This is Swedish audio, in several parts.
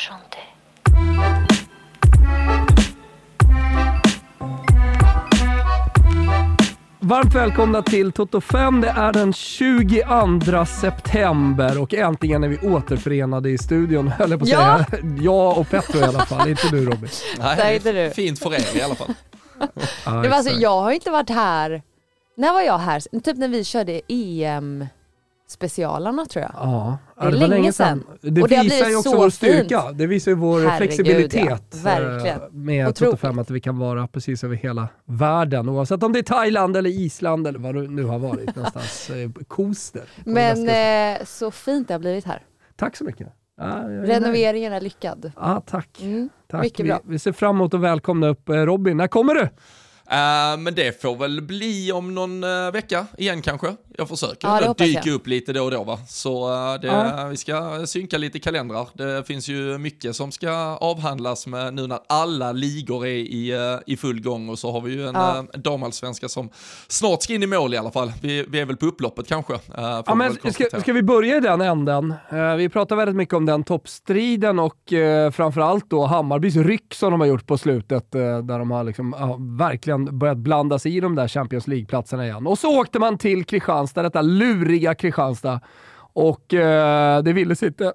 chanter. Varmt välkomna till Toto 5. Det är den 22 september och äntligen är vi återförenade i studion, höll jag på att Ja. säga. Jag och Petro i alla fall, inte du Robin. Där Nej, är du. fint för er i alla fall. Ja, Det var alltså, jag har inte varit här, när var jag här? Typ när vi körde EM-specialarna tror jag. Ja, Det är var länge sedan. Det Och det visar ju också så vår styrka. fint. Det visar ju vår Herregud, flexibilitet ja. Verkligen. eh, med Otroligt. Toto 5, att vi kan vara precis över hela världen. Oavsett om det är Thailand eller Island eller vad det nu har varit någonstans. Eh, Koster. det Men eh, så fint det har blivit här. Tack så mycket. Ja, nöjd. Renoveringen är lyckad. Ja, tack. Mm. tack. mycket bra. Vi, vi ser fram emot att välkomna upp eh, Robin. När kommer du? Eh, men det får väl bli om någon eh, vecka igen kanske. Jag försöker Ja, dyka jag. upp lite då och då va. Så eh, det, Ja. vi ska synka lite kalendrar. Det finns ju mycket som ska avhandlas med nu när alla ligor är i, i full gång och så har vi ju en Ja. damallsvenska som snart ska in i mål i alla fall. Vi, vi är väl på upploppet kanske. Ja, men ska, ska vi börja i den änden? Vi pratar väldigt mycket om den toppstriden och framförallt då Hammarbys ryck som de har gjort på slutet, där de har liksom, ja, verkligen börjat blanda sig i de där Champions League-platserna igen. Och så åkte man till Kristianstad, detta luriga Kristianstad, och eh, det ville sig inte.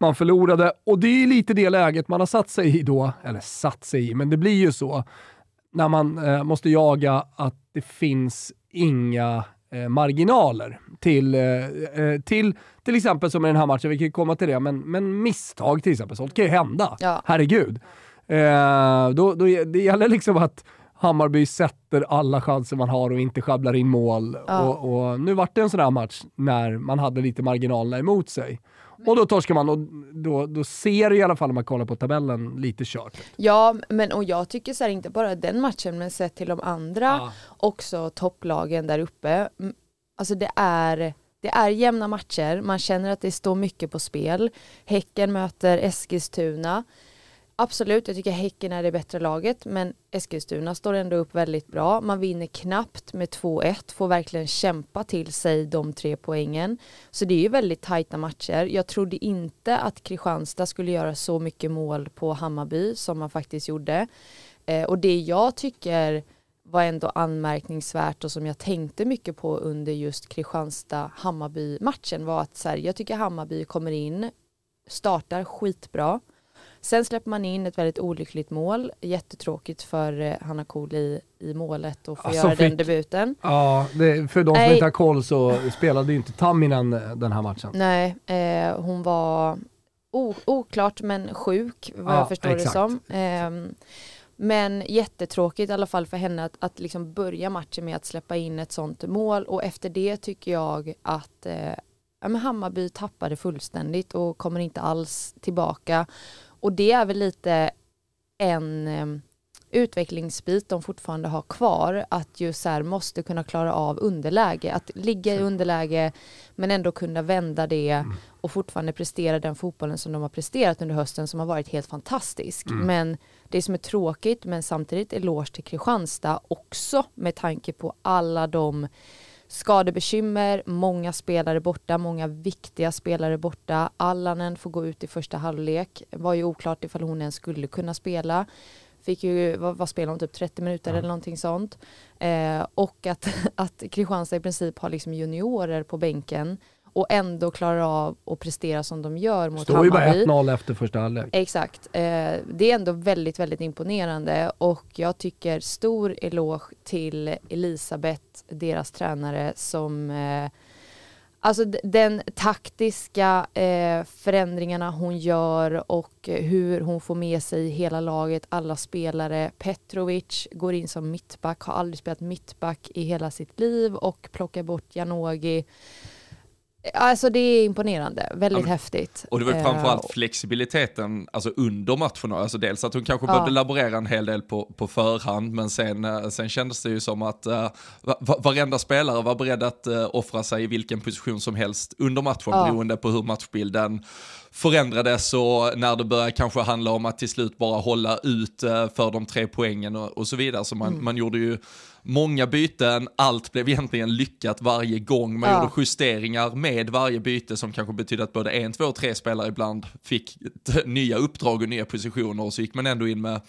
Man förlorade och det är lite det läget man har satt sig i då, eller satt sig i, men det blir ju så när man eh, måste jaga att det finns inga eh, marginaler till, eh, eh, till till exempel som i den här matchen, vi kan ju komma till det, men, men misstag till exempel, sånt kan ju hända. Ja. Herregud. Eh, då, då, det gäller liksom att Hammarby sätter alla chanser man har och inte sjabblar in mål. Ja. Och, och nu vart det en sån här match när man hade lite marginalerna emot sig. Och då torskar man och då, då ser det i alla fall om man kollar på tabellen lite kört. Ja, men och jag tycker så här, inte bara den matchen, men sett till de andra, också topplagen där uppe. Alltså det är, det är jämna matcher, man känner att det står mycket på spel. Häcken möter Eskilstuna. Absolut, jag tycker Häcken är det bättre laget, men Eskilstuna står ändå upp väldigt bra. Man vinner knappt med 2-1, får verkligen kämpa till sig de tre poängen. Så det är ju väldigt tajta matcher. Jag trodde inte att Kristianstad skulle göra så mycket mål på Hammarby som man faktiskt gjorde. Eh, och det jag tycker var ändå anmärkningsvärt och som jag tänkte mycket på under just Kristianstad-Hammarby-matchen var att så här, jag tycker Hammarby kommer in, startar skitbra. Sen släpper man in ett väldigt olyckligt mål, jättetråkigt för eh, Hanna Kohl i, målet och få Ja, göra som den fick- debuten. Ja, det, för de som Nej. inte har koll så spelade ju inte Tamminen eh, den här matchen. Nej, eh, hon var o- oklart men sjuk vad Ja, jag förstår exakt. det som. Ehm, men jättetråkigt i alla fall för henne att, att liksom börja matchen med att släppa in ett sånt mål och efter det tycker jag att eh, ja, Hammarby tappade fullständigt och kommer inte alls tillbaka. Och det är väl lite en eh, utvecklingsbit de fortfarande har kvar att just så här måste kunna klara av underläge, att ligga i underläge men ändå kunna vända det och fortfarande prestera den fotbollen som de har presterat under hösten som har varit helt fantastisk. Men det som är tråkigt men samtidigt eloge till Kristianstad också med tanke på alla de skadebekymmer, många spelare borta, många viktiga spelare borta. Allanen får gå ut i första halvlek. var ju oklart ifall hon ens skulle kunna spela. Fick ju, vad, vad spelade hon, typ 30 minuter eller någonting sånt. Eh, och att, att Kristianstad i princip har liksom juniorer på bänken och ändå klarar av att prestera som de gör mot Står ju bara Hammarby. 1-0 efter första halvlek. Exakt. Eh, det är ändå väldigt, väldigt imponerande och jag tycker stor eloge till Elisabeth, deras tränare, som eh, Alltså den taktiska eh, förändringarna hon gör och hur hon får med sig hela laget, alla spelare. Petrovic går in som mittback, har aldrig spelat mittback i hela sitt liv och plockar bort Janogy. Alltså det är imponerande, väldigt Ja, men- häftigt. Och det var ju Eh, framförallt flexibiliteten alltså under matcherna. Alltså dels att hon kanske Ja. behövde laborera en hel del på, på förhand, men sen, eh, sen kändes det ju som att uh, va, varenda spelare var beredd att uh, offra sig i vilken position som helst under matchen, Ja. beroende på hur matchbilden förändrades och när det började kanske handla om att till slut bara hålla ut för de tre poängen och, och så vidare. Så man, man gjorde ju många byten, allt blev egentligen lyckat varje gång. Man Ja. gjorde justeringar med varje byte som kanske betydde att både en, två, tre spelare ibland fick nya uppdrag och nya positioner och så gick man ändå in med,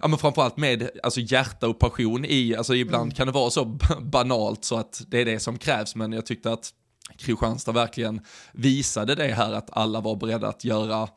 ja men framförallt med alltså hjärta och passion i, alltså ibland kan det vara så banalt så att det är det som krävs, men jag tyckte att Kristianstad verkligen visade det här att alla var beredda att göra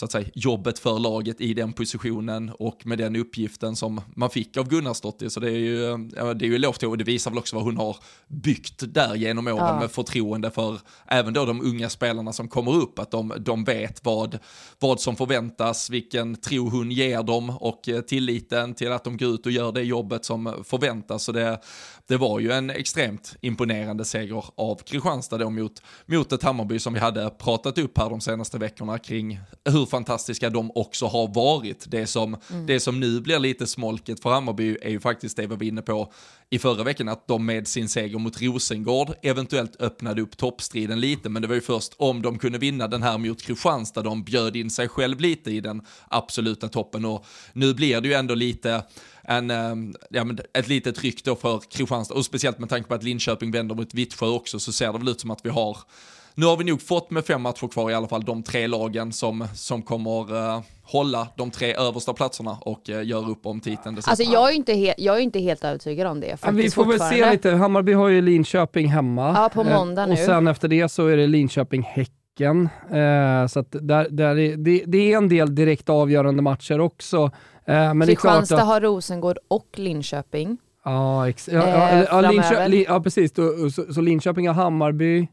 så att säga, jobbet för laget i den positionen och med den uppgiften som man fick av Gunnarsdottir. Så det är ju, ja, det är ju lov till och det visar väl också vad hon har byggt där genom åren Ja. med förtroende för även då de unga spelarna som kommer upp, att de, de vet vad, vad som förväntas, vilken tro hon ger dem och eh, tilliten till att de går ut och gör det jobbet som förväntas. Så det, det var ju en extremt imponerande seger av Kristianstad då mot, mot ett Hammarby som vi hade pratat upp här de senaste veckorna kring hur fantastiska de också har varit. Det som, det som nu blir lite smolket för Hammarby är ju faktiskt det vi var inne på i förra veckan, att de med sin seger mot Rosengård eventuellt öppnade upp toppstriden lite, men det var ju först om de kunde vinna den här mot Kristianstad de bjöd in sig själv lite i den absoluta toppen. Och nu blir det ju ändå lite en, eh, ja, men ett litet tryck då för Kristianstad. Och speciellt med tanke på att Linköping vänder mot Vittsjö också så ser det väl ut som att vi har nu har vi nog fått med fem matcher kvar i alla fall de tre lagen som, som kommer eh, hålla de tre översta platserna och uh, göra upp om titeln. Det Alltså jag är ju inte, he- jag är inte helt övertygad om det faktiskt vi får väl se lite. Hammarby har ju Linköping hemma. Ja, på måndag Eh, nu. Och sen efter det så är det Linköping-Häcken. Eh, så att där, där är, det, det är en del direkt avgörande matcher också. Eh, men det är klart Kristianstad att, har Rosengård och Linköping. Ja, ex- ja, Eh, ja, ja, Linköping, ja precis. Så, så Linköping har Hammarby, eh,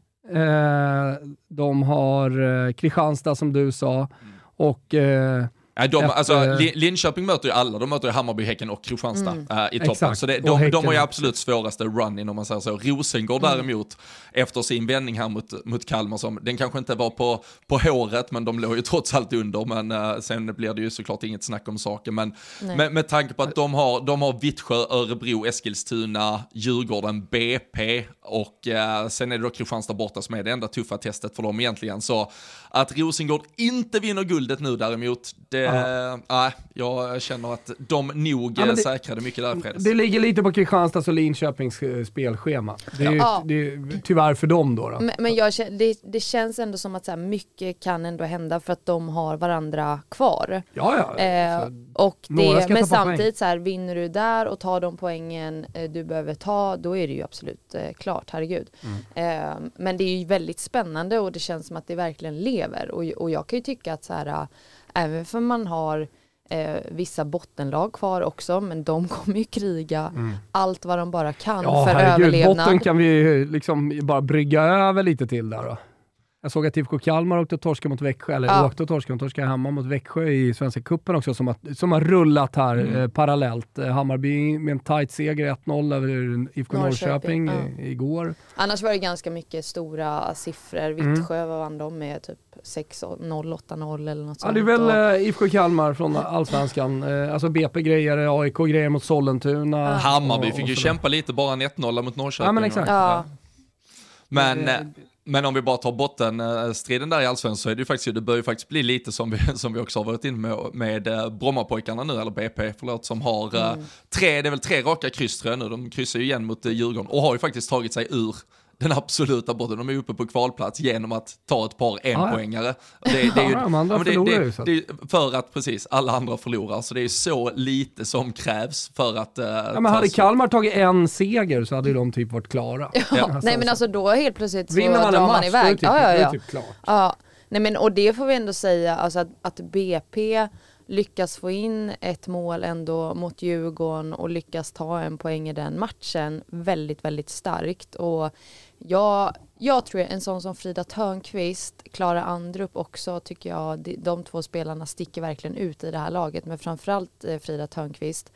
de har eh, Kristianstad som du sa. Och eh, Nej, de, Efter- alltså, Lin- Linköping möter ju alla, de möter ju Hammarby, Häcken och Kristianstad eh, i toppen. Exakt, Så det, de, de har ju absolut svåraste runin om man säger så. Rosengård däremot, efter sin vändning här mot, mot Kalmar, som, den kanske inte var på, på håret, men de låg ju trots allt under. Men eh, sen blir det ju såklart inget snack om saken. Men med, med tanke på att de har, de har Vittsjö, Örebro, Eskilstuna, Djurgården, BP och eh, sen är det då Kristianstad borta som är det enda tuffa testet för dem egentligen. Så att Rosengård inte vinner guldet nu däremot, det, nej, jag känner att de nog Ja, eh, det- säkrade mycket där i fredags. det ligger lite på Kristianstads och Linköpings eh, spelschema. Det är, ju, Ja. det är tyvärr för dem då. då. Men, men jag, det, det känns ändå som att så här, mycket kan ändå hända för att de har varandra kvar. Ja, ja. Eh, Så- och det, men samtidigt så här, vinner du där och tar de poängen eh, du behöver ta, då är det ju absolut eh, klart, herregud. Mm. Eh, men det är ju väldigt spännande och det känns som att det verkligen lever. Och, och jag kan ju tycka att så här, även för man har eh, vissa bottenlag kvar också, men de kommer ju kriga allt vad de bara kan Mm. Ja, för herregud. överlevnad. Botten kan vi liksom bara brygga över lite till där då. Jag såg att IFK Kalmar åkte och torskade mot Växjö, eller Ja. åkte och torskade, de torskade hemma mot Växjö i Svenska Cupen också, som har, som har rullat här Mm. eh, parallellt. Eh, Hammarby med en tight seger, 1-0 över IFK Norrköping, Norrköping, i, igår. Annars var det ganska mycket stora siffror. Mm. Vittsjö vann de med typ 6-0, 8-0 eller något Ja, sånt. det är väl eh, IFK Kalmar från Allsvenskan. Eh, alltså BP grejer, AIK grejer mot Sollentuna. Hammarby och- fick och ju sådär. kämpa lite, bara en 1-0 mot Norrköping. Ja, men exakt. Ja. Men, Eh, eh, men om vi bara tar bottenstriden där i allsvenskan så är det ju faktiskt, det bör ju faktiskt bli lite som vi, som vi också har varit inne med, med eh, Brommapojkarna nu, eller BP, förlåt, som har eh, tre, det är väl tre raka kryss tror jag nu, de kryssar ju igen mot eh, Djurgården och har ju faktiskt tagit sig ur den absoluta botten. De är uppe på kvalplats genom att ta ett par enpoängare. Det, det är ju, Ja, de andra förlorar ju, är för att precis, alla andra förlorar. Så det är så lite som krävs för att... eh, Ja, men hade Kalmar tagit en seger så hade de typ varit klara. Ja, nej men alltså då helt plötsligt så Vinner man drar man är iväg. typ, ja, ja, är det ja. typ klart. Ja, nej men och det får vi ändå säga, alltså att, att BP lyckas få in ett mål ändå mot Djurgården och lyckas ta en poäng i den matchen väldigt, väldigt starkt. Och jag, jag tror en sån som Frida Törnqvist, Klara Andrup också tycker jag, de, de två spelarna sticker verkligen ut i det här laget, men framförallt eh, Frida Törnqvist.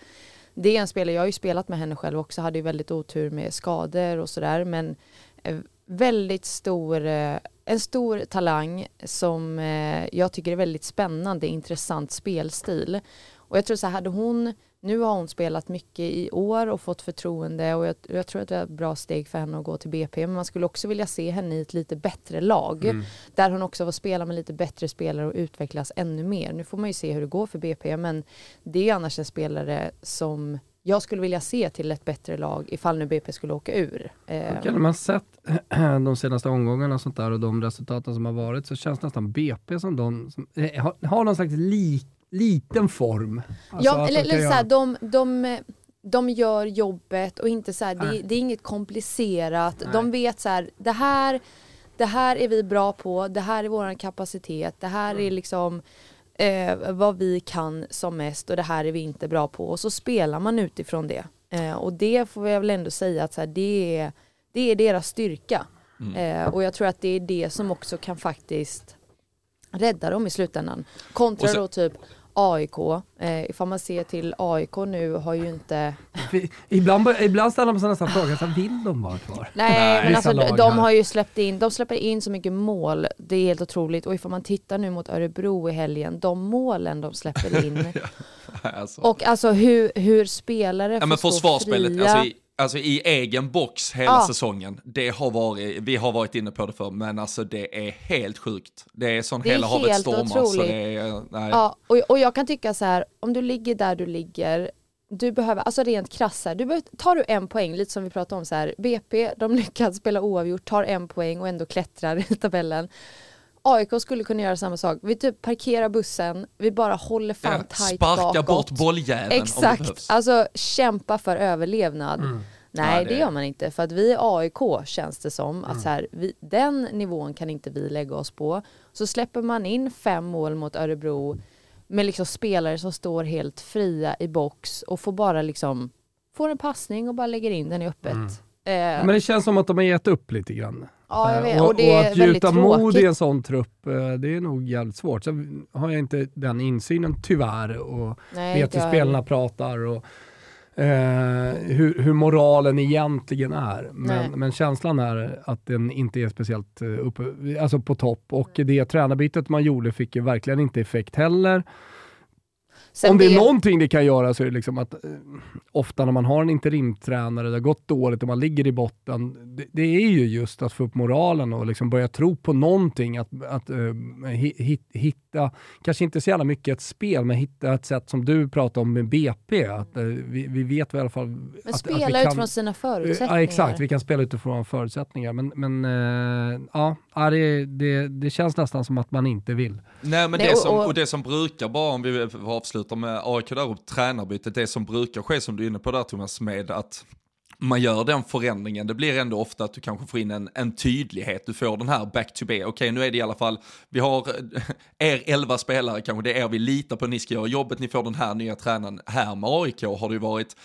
Det är en spelare, jag har ju spelat med henne själv också, hade ju väldigt otur med skador och sådär, men eh, väldigt stor, eh, en stor talang som eh, jag tycker är väldigt spännande, intressant spelstil. Och jag tror så här, hade hon, nu har hon spelat mycket i år och fått förtroende och jag, jag tror att det är ett bra steg för henne att gå till BP, men man skulle också vilja se henne i ett lite bättre lag, Mm. där hon också får spela med lite bättre spelare och utvecklas ännu mer. Nu får man ju se hur det går för BP, men det är annars en spelare som jag skulle vilja se till ett bättre lag ifall nu BP skulle åka ur. Eh. Okay, när man sett de senaste omgångarna och sånt där och de resultaten som har varit så känns nästan BP som de som, eh, har, har någon slags li, liten form. Alltså ja, eller, eller så här, de, de, de gör jobbet och inte så här, det, det, är inget komplicerat. Nej. De vet så här, det här, det här är vi bra på, det här är vår kapacitet, det här mm. är liksom eh, vad vi kan som mest och det här är vi inte bra på. Och så spelar man utifrån det. Eh, och det får jag väl ändå säga att så här, det, är, det är deras styrka. Mm. Eh, och jag tror att det är det som också kan faktiskt rädda dem i slutändan. Kontra så, då typ AIK. Eh, ifall man ser till AIK nu har ju inte... ibland, ibland ställer man sig nästan frågan, så vill de vara kvar? Nej, Nej men alltså de, de har ju släppt in, de släpper in så mycket mål. Det är helt otroligt. Och ifall man tittar nu mot Örebro i helgen, de målen de släpper in. alltså. Och alltså hur, hur spelare ja, får stå fria. Alltså, alltså i egen box hela ja. säsongen. Det har varit, vi har varit inne på det för men alltså det är helt sjukt. Det är sån hela havet stormar. Så det är, nej. Ja, och, och jag kan tycka så här, om du ligger där du ligger, du behöver, alltså rent krasst här, du behöver, tar du en poäng, lite som vi pratade om så här, BP, de lyckas spela oavgjort, tar en poäng och ändå klättrar i tabellen. AIK skulle kunna göra samma sak. Vi typ parkerar bussen, vi bara håller fan ja, tajt sparka bakåt. bort bolljäveln Exakt, alltså kämpa för överlevnad. Mm. Nej, ja, det... det... gör man inte. För att vi är AIK känns det som. Mm. Att så här, vi, den nivån kan inte vi lägga oss på. Så släpper man in fem mål mot Örebro med liksom spelare som står helt fria i box och får bara liksom får en passning och bara lägger in den i öppet. Mm. Eh. Men det känns som att de har gett upp lite grann. Ja, jag vet. Och, och det och att gjuta mod i en sån trupp, eh, det är nog jävligt svårt. Sen har jag inte den insynen tyvärr och Nej, vet hur spelarna pratar. Och, eh, hur, hur, moralen egentligen är. Men, men, känslan är att den inte är speciellt uh, uppe, alltså på topp. Och det tränarbytet man gjorde fick ju verkligen inte effekt heller. Sen Om det är någonting det kan göra så är det liksom att eh, ofta när man har en interimtränare, det har gått dåligt och man ligger i botten, det, det är ju just att få upp moralen och liksom börja tro på någonting. Att, att uh, hit, hitta, kanske inte så jävla mycket ett spel, men hitta ett sätt som du pratar om med BP. Att, uh, vi, vi vet i alla fall... Men att, spela att utifrån sina förutsättningar. Ja, exakt. Vi kan spela utifrån förutsättningar. Men, men uh, ja, det, det, det känns nästan som att man inte vill. Nej, men det, som, och det som brukar, bara om vi avslutar med AIK där och tränarbytet, det som brukar ske som du är inne på där Thomas, med att man gör den förändringen, det blir ändå ofta att du kanske får in en, en tydlighet, du får den här back to B, okej nu är det i alla fall, vi har eh, er elva spelare kanske, det är er vi litar på, ni ska göra jobbet, ni får den här nya tränaren, här med AIK har det ju varit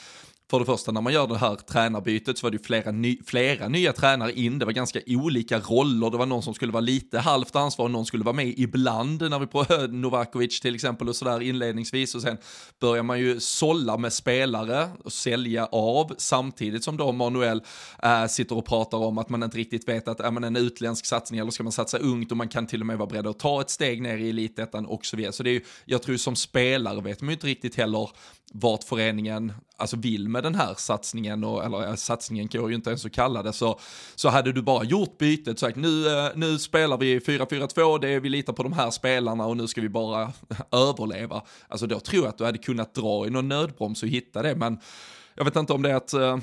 för det första när man gör det här tränarbytet så var det ju flera, ny, flera nya tränare in, det var ganska olika roller, det var någon som skulle vara lite halvt ansvarig. någon skulle vara med ibland när vi på Novakovic till exempel och sådär inledningsvis och sen börjar man ju sålla med spelare och sälja av samtidigt som då Manuel äh, sitter och pratar om att man inte riktigt vet att är man en utländsk satsning eller ska man satsa ungt och man kan till och med vara beredd att ta ett steg ner i elitettan och så vidare. Så det är ju, jag tror som spelare vet man ju inte riktigt heller vart föreningen alltså vill med den här satsningen, och, eller satsningen går ju inte ens att kalla det, så, så hade du bara gjort bytet, sagt nu, eh, nu spelar vi 4-4-2, det vi litar på de här spelarna och nu ska vi bara överleva. Alltså då tror jag att du hade kunnat dra i någon nödbroms och hitta det, men jag vet inte om det är att eh,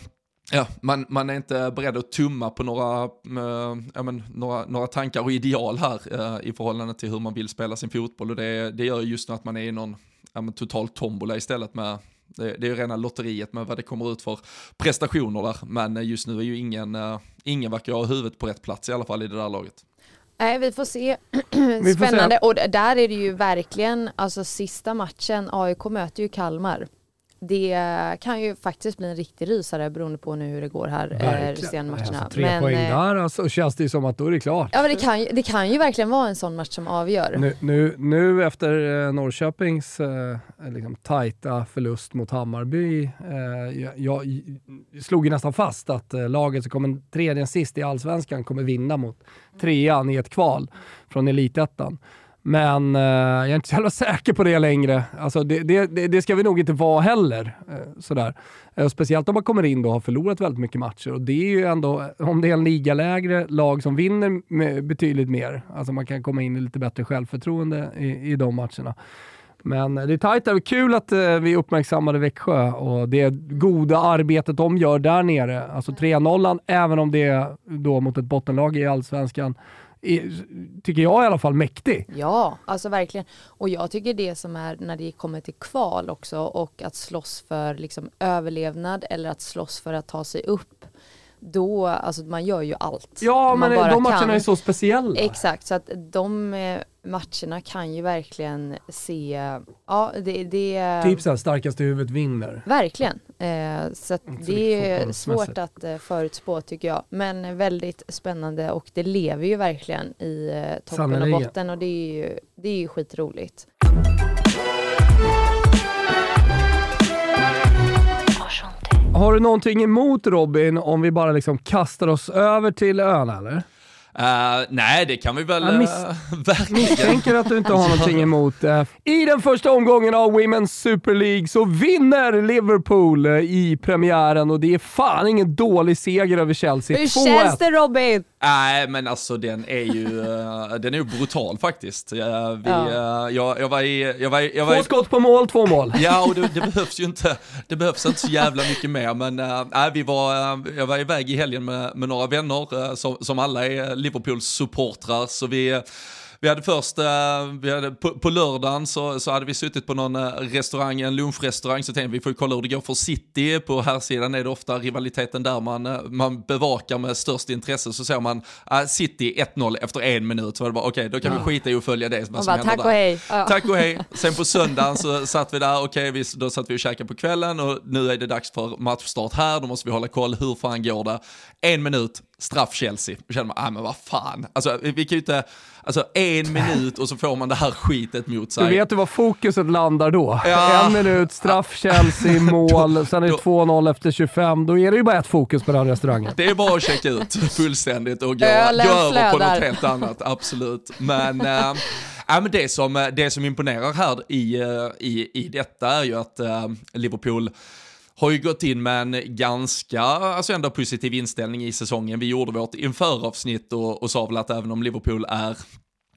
Ja, man, man är inte beredd att tumma på några, äh, ja, men, några, några tankar och ideal här äh, i förhållande till hur man vill spela sin fotboll och det, det gör just nu att man är i någon ja, men, total tombola istället med det, det är ju rena lotteriet med vad det kommer ut för prestationer där, men just nu är ju ingen, uh, ingen verkar ha huvudet på rätt plats i alla fall i det där laget. Nej, vi får se. Spännande. Och där är det ju verkligen, alltså sista matchen, AIK möter ju Kalmar det kan ju faktiskt bli en riktig rysare beroende på nu hur det går här eh, resterande matcherna. Alltså, tre men, poäng eh, där alltså, känns det ju som att då är det klart. Ja men det kan, ju, det kan ju verkligen vara en sån match som avgör. Nu, nu, nu efter eh, Norrköpings eh, liksom, tajta förlust mot Hammarby, eh, jag, jag, slog ju nästan fast att eh, laget som kommer tredje sist i allsvenskan kommer vinna mot trean i ett kval från elitettan. Men eh, jag är inte så jävla säker på det längre. Alltså det, det, det ska vi nog inte vara heller. Eh, sådär. Eh, speciellt om man kommer in då och har förlorat väldigt mycket matcher. Och det är ju ändå, eh, om det är en ligalägre lag som vinner betydligt mer, alltså man kan komma in i lite bättre självförtroende i, i de matcherna. Men eh, det är tajt där. Kul att eh, vi uppmärksammade Växjö och det goda arbetet de gör där nere. Alltså 3-0, även om det är då mot ett bottenlag i Allsvenskan, tycker jag i alla fall, mäktig. Ja, alltså verkligen. Och jag tycker det som är när det kommer till kval också och att slåss för liksom överlevnad eller att slåss för att ta sig upp då, alltså man gör ju allt. Ja, men de matcherna kan. är så speciella. Exakt, så att de eh, matcherna kan ju verkligen se, ja det, det Typ såhär starkaste huvudet vinner. Verkligen, eh, så det är svårt att eh, förutspå tycker jag. Men väldigt spännande och det lever ju verkligen i eh, toppen Sannoliken. och botten och det är ju, det är ju skitroligt. Har du någonting emot Robin om vi bara liksom kastar oss över till öarna eller? Uh, nej, det kan vi väl uh, verkligen. Misstänker att du inte har någonting emot. Uh, I den första omgången av Women's Super League så vinner Liverpool i premiären och det är fan ingen dålig seger över Chelsea. Hur känns det Robin? Nej, men alltså den är ju, den är ju brutal faktiskt. vi, ja. jag, jag var i... Jag var, jag var två skott på mål, två mål. Ja, och det, det, behövs ju inte, det behövs inte så jävla mycket mer, men nej, vi var, jag var iväg i helgen med, med några vänner som, som alla är Liverpools supportrar. Så vi vi hade först, eh, vi hade, på, på lördagen så, så hade vi suttit på någon eh, restaurang, en lunchrestaurang, så tänkte vi, vi får kolla hur det går för City. På här sidan är det ofta rivaliteten där man, eh, man bevakar med störst intresse. Så ser man uh, City 1-0 efter en minut, så var det bara okej, okay, då kan ja. vi skita i att följa det. Som bara, tack och hej. Ja. Tack och hej. Sen på söndagen så satt vi där, okej, okay, då satt vi och käkade på kvällen och nu är det dags för matchstart här, då måste vi hålla koll, hur fan går det? En minut, straff Chelsea. Då känner man, ah, men vad fan. Alltså, vi kan ju inte, alltså en minut och så får man det här skitet mot sig. Du vet ju var fokuset landar då. Ja. En minut, straff Chelsea, mål, då, sen är det 2-0 efter 25. Då är det ju bara ett fokus på den restaurangen. Det är bara att checka ut fullständigt och gå, gå över på något helt annat, absolut. Men, äh, Ja, men det, som, det som imponerar här i, eh, i, i detta är ju att äh, Liverpool har ju gått in med en ganska, alltså ändå positiv inställning i säsongen. Vi gjorde vårt införavsnitt och, och sa väl att även om Liverpool är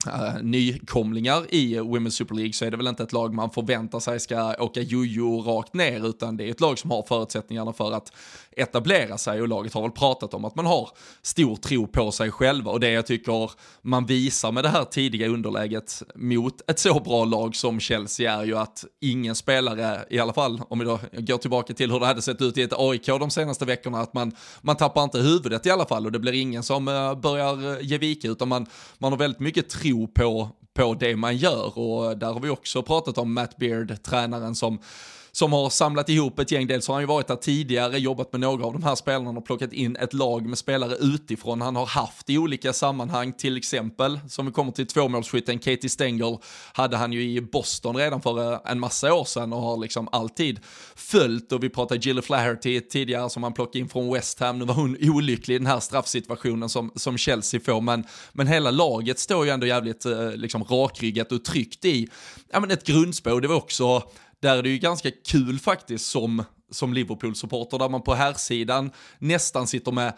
Uh, nykomlingar i Women's Super League så är det väl inte ett lag man förväntar sig ska åka jojo rakt ner utan det är ett lag som har förutsättningarna för att etablera sig och laget har väl pratat om att man har stor tro på sig själva. Och det jag tycker man visar med det här tidiga underläget mot ett så bra lag som Chelsea är ju att ingen spelare, i alla fall om vi då går tillbaka till hur det hade sett ut i ett AIK de senaste veckorna, att man, man tappar inte huvudet i alla fall och det blir ingen som eh, börjar eh, ge vika utan man, man har väldigt mycket tro på, på det man gör. Och där har vi också pratat om Matt Beard, tränaren som som har samlat ihop ett gäng. Dels har han ju varit där tidigare, jobbat med några av de här spelarna och plockat in ett lag med spelare utifrån. Han har haft i olika sammanhang, till exempel, som vi kommer till tvåmålsskytten, Katie Stengel hade han ju i Boston redan för eh, en massa år sedan och har liksom alltid följt. Och vi pratade Jill Flaherty tidigare som han plockade in från West Ham. Nu var hon olycklig i den här straffsituationen som, som Chelsea får, men, men hela laget står ju ändå jävligt eh, liksom rakryggat och tryggt i ja, men ett grundspår. Det var också där är det ju ganska kul faktiskt som, som Liverpool-supporter, där man på här sidan nästan sitter med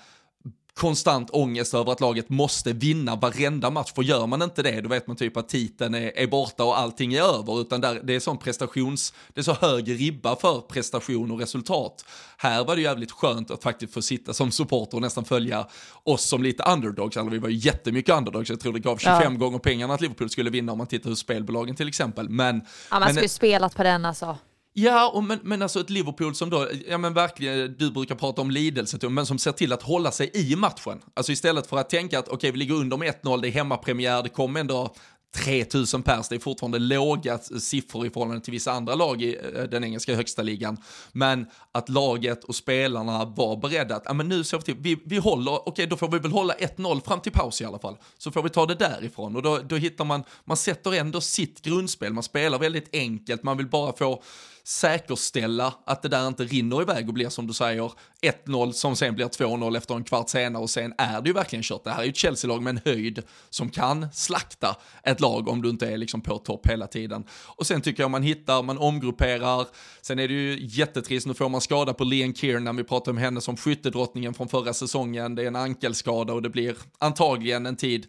konstant ångest över att laget måste vinna varenda match. För gör man inte det, då vet man typ att titeln är, är borta och allting är över. Utan där, det är sån prestations, det är så hög ribba för prestation och resultat. Här var det jävligt skönt att faktiskt få sitta som supporter och nästan följa oss som lite underdogs. Alltså vi var ju jättemycket underdogs. Jag tror det gav 25 ja. gånger pengarna att Liverpool skulle vinna om man tittar hur spelbolagen till exempel. Men, ja, man men, skulle spelat på den alltså. Ja, och men, men alltså ett Liverpool som då, ja men verkligen, du brukar prata om lidelse, men som ser till att hålla sig i matchen. Alltså istället för att tänka att okej, okay, vi ligger under med 1-0, det är hemmapremiär, det kommer ändå 3000 pers, det är fortfarande låga siffror i förhållande till vissa andra lag i eh, den engelska högsta ligan. Men att laget och spelarna var beredda att, ja men nu så vi, vi håller, okej okay, då får vi väl hålla 1-0 fram till paus i alla fall. Så får vi ta det därifrån och då, då hittar man, man sätter ändå sitt grundspel, man spelar väldigt enkelt, man vill bara få säkerställa att det där inte rinner iväg och blir som du säger 1-0 som sen blir 2-0 efter en kvart senare och sen är det ju verkligen kört. Det här är ju ett Chelsea-lag med en höjd som kan slakta ett lag om du inte är liksom på topp hela tiden. Och sen tycker jag man hittar, man omgrupperar, sen är det ju jättetrist, nu får man skada på Leon Kiernan, vi pratar om henne som skyttedrottningen från förra säsongen, det är en ankelskada och det blir antagligen en tid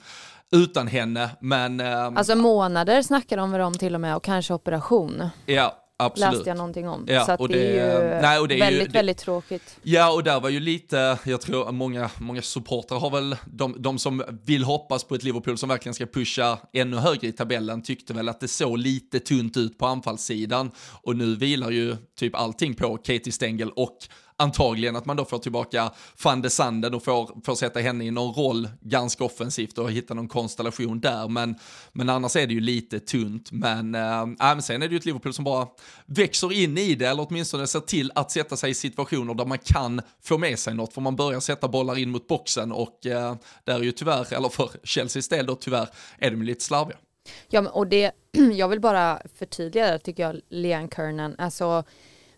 utan henne. Men, eh, Alltså månader snackar de väl om till och med och kanske operation. ja, absolut. Läste jag någonting om. Ja, så och det, är det- ju nej, och det är ju- väldigt, det- väldigt tråkigt. Ja, och där var ju lite, jag tror många, många supportrar har väl, de, de som vill hoppas på ett Liverpool som verkligen ska pusha ännu högre i tabellen tyckte väl att det såg lite tunt ut på anfallssidan. Och nu vilar ju typ allting på Katie Stengel och antagligen att man då får tillbaka van de Sanden och får, får sätta henne i någon roll ganska offensivt och hitta någon konstellation där. Men, men annars är det ju lite tunt. Men, eh, äh, men sen är det ju ett Liverpool som bara växer in i det, eller åtminstone ser till att sätta sig i situationer där man kan få med sig något, för man börjar sätta bollar in mot boxen och äh, där är ju tyvärr, eller för Chelseas del då tyvärr, är de lite slarviga. Ja, men, och det, jag vill bara förtydliga det tycker jag, Leanne Kernan. Alltså,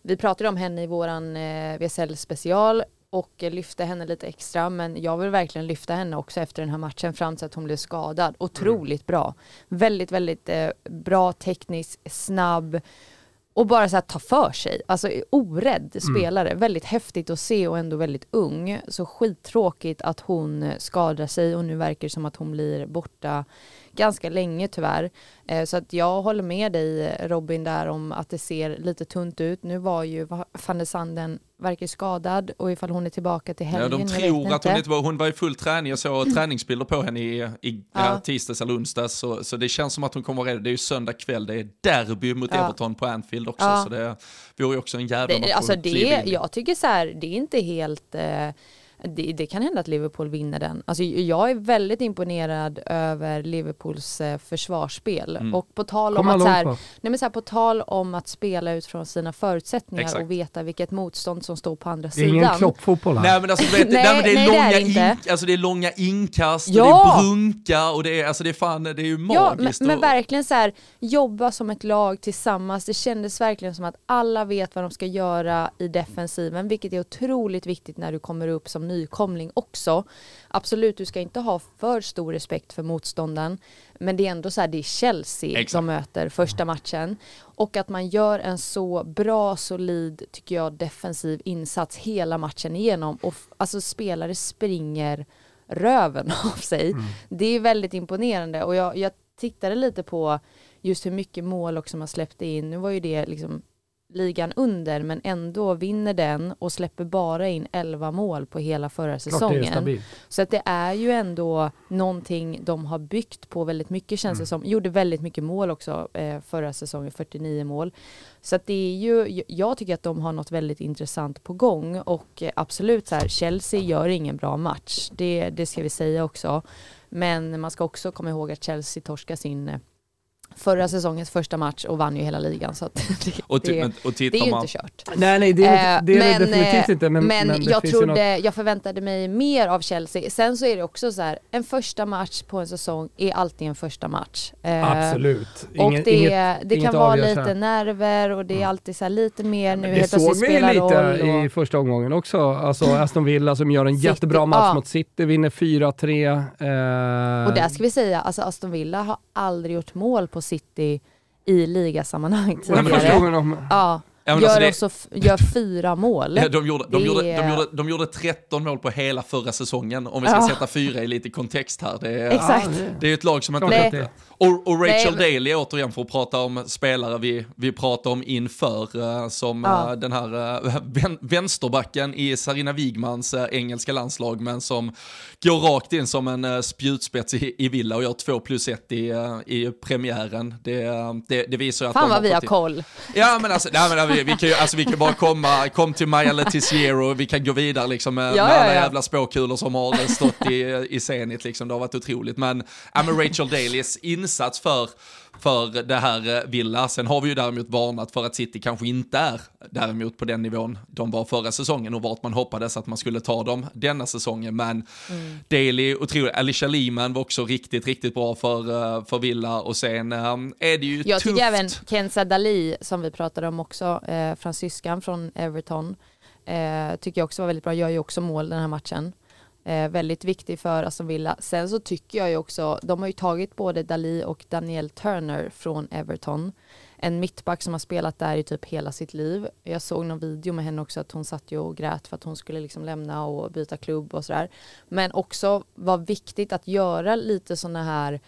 vi pratade om henne i våran eh, VSL special och eh, lyfte henne lite extra, men jag vill verkligen lyfta henne också efter den här matchen fram till att hon blev skadad. Otroligt bra. Väldigt, väldigt eh, bra teknisk, snabb och bara så här ta för sig. Alltså orädd spelare. Väldigt häftigt att se och ändå väldigt ung. Så skittråkigt att hon eh, skadar sig och nu verkar det som att hon blir borta ganska länge tyvärr. Eh, så att jag håller med dig Robin där om att det ser lite tunt ut. Nu var ju van der Sanden verkar skadad och ifall hon är tillbaka till Ja, helgen. de jag vet tror att hon inte. var, hon var i full träning, jag såg träningsbilder på henne i, i ja. Ja. tisdags eller onsdags, så, så det känns som att hon kommer vara redo. Det är ju söndag kväll, det är derby mot Ja. Everton på Anfield också, Ja. så det vore ju också en jävla match alltså det, jag tycker så här, det är inte helt eh, det, det kan hända att Liverpool vinner den. Alltså, jag är väldigt imponerad över Liverpools eh, försvarsspel. Mm. Och på tal om att så här, nej men så här, på tal om att spela utifrån sina förutsättningar Exakt. och veta vilket motstånd som står på andra Det är ingen sidan. kloppfotboll här. Nej men alltså, du vet, Nej, nej, men det är nej, det är långa det inte. ink, alltså det är långa inkast och Ja! det är brunka och det är, alltså det är fan, det är ju Ja, men, magiskt. men och, verkligen så här, jobba som ett lag tillsammans. Det kändes verkligen som att alla vet vad de ska göra i defensiven, vilket är otroligt viktigt när du kommer upp som nykomling också. Absolut, du ska inte ha för stor respekt för motståndaren, men det är ändå så här, det är Chelsea Exakt. som möter första matchen. Och att man gör en så bra, solid, tycker jag, defensiv insats hela matchen igenom. Och alltså spelare springer röven av sig. Det är väldigt imponerande och jag, jag tittade lite på just hur mycket mål också man släppte in. Nu var ju det liksom ligan under men ändå vinner den och släpper bara in 11 mål på hela förra säsongen. Så att det är ju ändå någonting de har byggt på väldigt mycket känns det som. Gjorde väldigt mycket mål också eh, förra säsongen, 49 mål. Så att det är ju, jag tycker att de har något väldigt intressant på gång och eh, absolut så här, Chelsea gör ingen bra match. Det, det ska vi säga också. Men man ska också komma ihåg att Chelsea torskade sin eh, förra säsongens första match och vann ju hela ligan. Så att det, och, det, men, och det är ju man, inte kört. Nej, nej, det är, Eh, det är det men, definitivt eh, inte. Men, Men, men det jag ju något- trodde, jag förväntade mig mer av Chelsea. Sen så är det också så här, en första match på en säsong är alltid en första match. Eh, Absolut. och Inget- det, inget- det kan vara lite här. nerver och det är alltid så här lite mer nu Det helt plötsligt såg vi ju spelar lite roll. i Och, första omgången också. Alltså Aston Villa som gör en City, jättebra match ja. mot City, vinner 4-3. Eh, och där ska vi säga, alltså Aston Villa har aldrig gjort mål på City i ligasammanhang tidigare. Ja, Ja, gör, alltså det- också, f- gör fyra mål. Ja, de, gjorde, de, Det gjorde, de, är- gjorde, de gjorde 13 mål på hela förra säsongen, om vi ska Ja. sätta fyra i lite kontext här. Det är, Exakt. Ja, det- är ett lag som inte... Det- Och, och Rachel Nej, Daly återigen för att prata om spelare vi, vi pratar om inför, eh, som Ja. eh, den här eh, vän, vänsterbacken i Sarina Wigmans engelska landslag, men som går rakt in som en spjutspets i, i Villa och gör två plus ett i, i premiären. Det, det, det visar att Fan de vad vi har koll. Ja men alltså, nej, men, vi, vi, kan ju, alltså, vi kan bara komma, kom till Maja Letizier och vi kan gå vidare liksom med, Ja, med alla ja. jävla spåkulor som har stått i, i Zenit liksom, det har varit otroligt. Men, ja, men Rachel Dalys insats för, för det här eh, Villa, sen har vi ju däremot varnat för att City kanske inte är däremot på den nivån de var förra säsongen och vart man hoppades att man skulle ta dem denna säsongen. Men Mm. Daly, otroligt, Alicia Lehman var också riktigt, riktigt bra för, eh, för Villa och sen eh, är det ju Jag tufft. tycker även Kenza Dali som vi pratade om också, eh, fransyskan från Everton, eh, tycker jag också var väldigt bra, gör ju också mål den här matchen. Eh, väldigt viktig för Aston Villa. Sen så tycker jag ju också, de har ju tagit både Dali och Daniel Turner från Everton. En mittback som har spelat där i typ hela sitt liv. Jag såg någon video med henne också att hon satt ju och grät för att hon skulle liksom lämna och byta klubb och sådär. Men också var viktigt att göra lite sådana här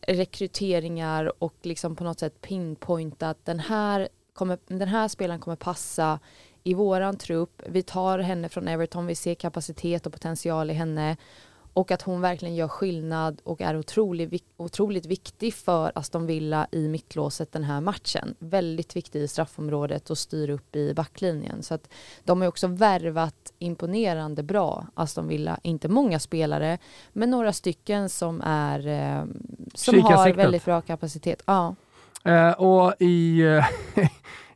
rekryteringar och liksom på något sätt pinpointa att den här, kommer, den här spelaren kommer passa i våran trupp. Vi tar henne från Everton, vi ser kapacitet och potential i henne och att hon verkligen gör skillnad och är otroligt, otroligt viktig för Aston Villa i mittlåset den här matchen. Väldigt viktig i straffområdet och styr upp i backlinjen. Så att de har också värvat imponerande bra, Aston Villa. Inte många spelare, men några stycken som, är, eh, som har väldigt bra kapacitet. Ja. Uh, och i, uh,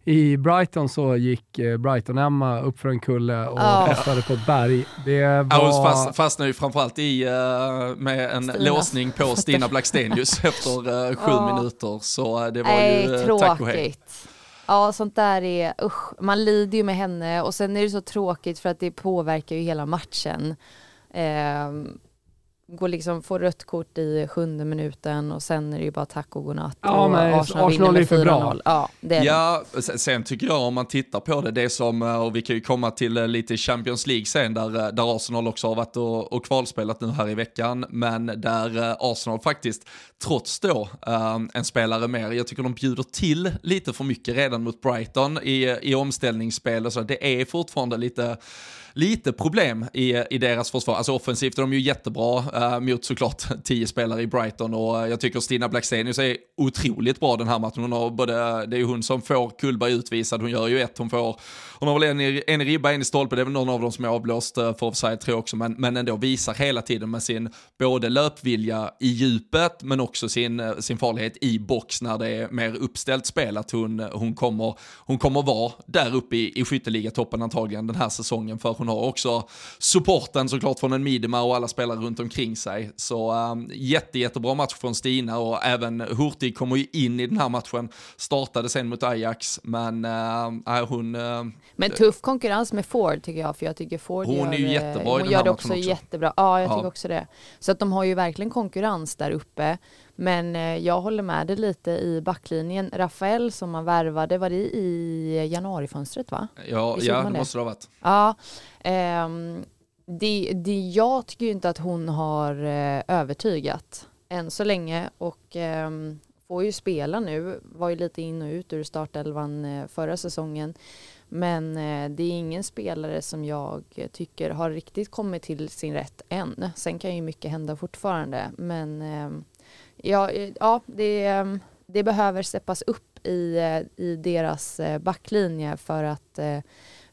i Brighton så gick eh, Brighton-Emma upp för en kulle och oh. testade på ett berg. Det var... Hon fast, fastnade ju framförallt i, uh, med en Stina. låsning på Stina Blackstenius efter uh, sju oh. minuter. Så det var Nej, ju uh, tack och hej. Ja, sånt där är, usch, man lider ju med henne och sen är det så tråkigt för att det påverkar ju hela matchen. Um, går liksom, får rött kort i sjunde minuten och sen är det ju bara tack och godnatt. Ja, och men Arsenal, Arsenal vinner med 4-0. Ja, det ja sen tycker jag om man tittar på det, det som, eh, och vi kan ju komma till eh, lite Champions League sen, där, eh, där Arsenal också har varit och, och kvalspelat nu här i veckan, men där Arsenal faktiskt, trots då en spelare mer, jag tycker de bjuder till lite för mycket redan mot Brighton i, i omställningsspel och så, det är fortfarande lite lite problem i, i deras försvar. Alltså offensivt är de ju jättebra eh, mot såklart tio spelare i Brighton och eh, jag tycker Stina Blackstenius är otroligt bra den här matchen. Hon har både, det är ju hon som får Kullberg utvisad, hon gör ju ett, hon får, hon har väl en i, en i ribba, en i stolpe, det är väl någon av dem som är avblåst eh, för offside tror jag också, men, men ändå visar hela tiden med sin både löpvilja i djupet men också sin, eh, sin farlighet i box när det är mer uppställt spel, att hon, hon, kommer, hon kommer vara där uppe i, i skytteligatoppen antagligen den här säsongen för hon hon har också supporten såklart från en Midema och alla spelare runt omkring sig. Så um, jätte, jättebra match från Stina och även Hurtig kommer ju in i den här matchen. Startade sen mot Ajax, men uh, hon... Uh, men tuff konkurrens med Ford tycker jag, för jag tycker Ford hon gör, är ju jättebra hon i den gör här det också, också jättebra. Ja, jag tycker också det. Så att de har ju verkligen konkurrens där uppe. Men eh, jag håller med dig lite i backlinjen. Rafael som man värvade, var det i januarifönstret va? Ja, ja det måste det ha varit. Ja, eh, det, det, jag tycker inte att hon har eh, övertygat än så länge och eh, får ju spela nu, var ju lite in och ut ur startelvan eh, förra säsongen. Men det är ingen spelare som jag tycker har riktigt kommit till sin rätt än. Sen kan ju mycket hända fortfarande, men ehm, ja, eh, ja det, ehm, det behöver steppas upp i, eh, i deras eh, backlinje för att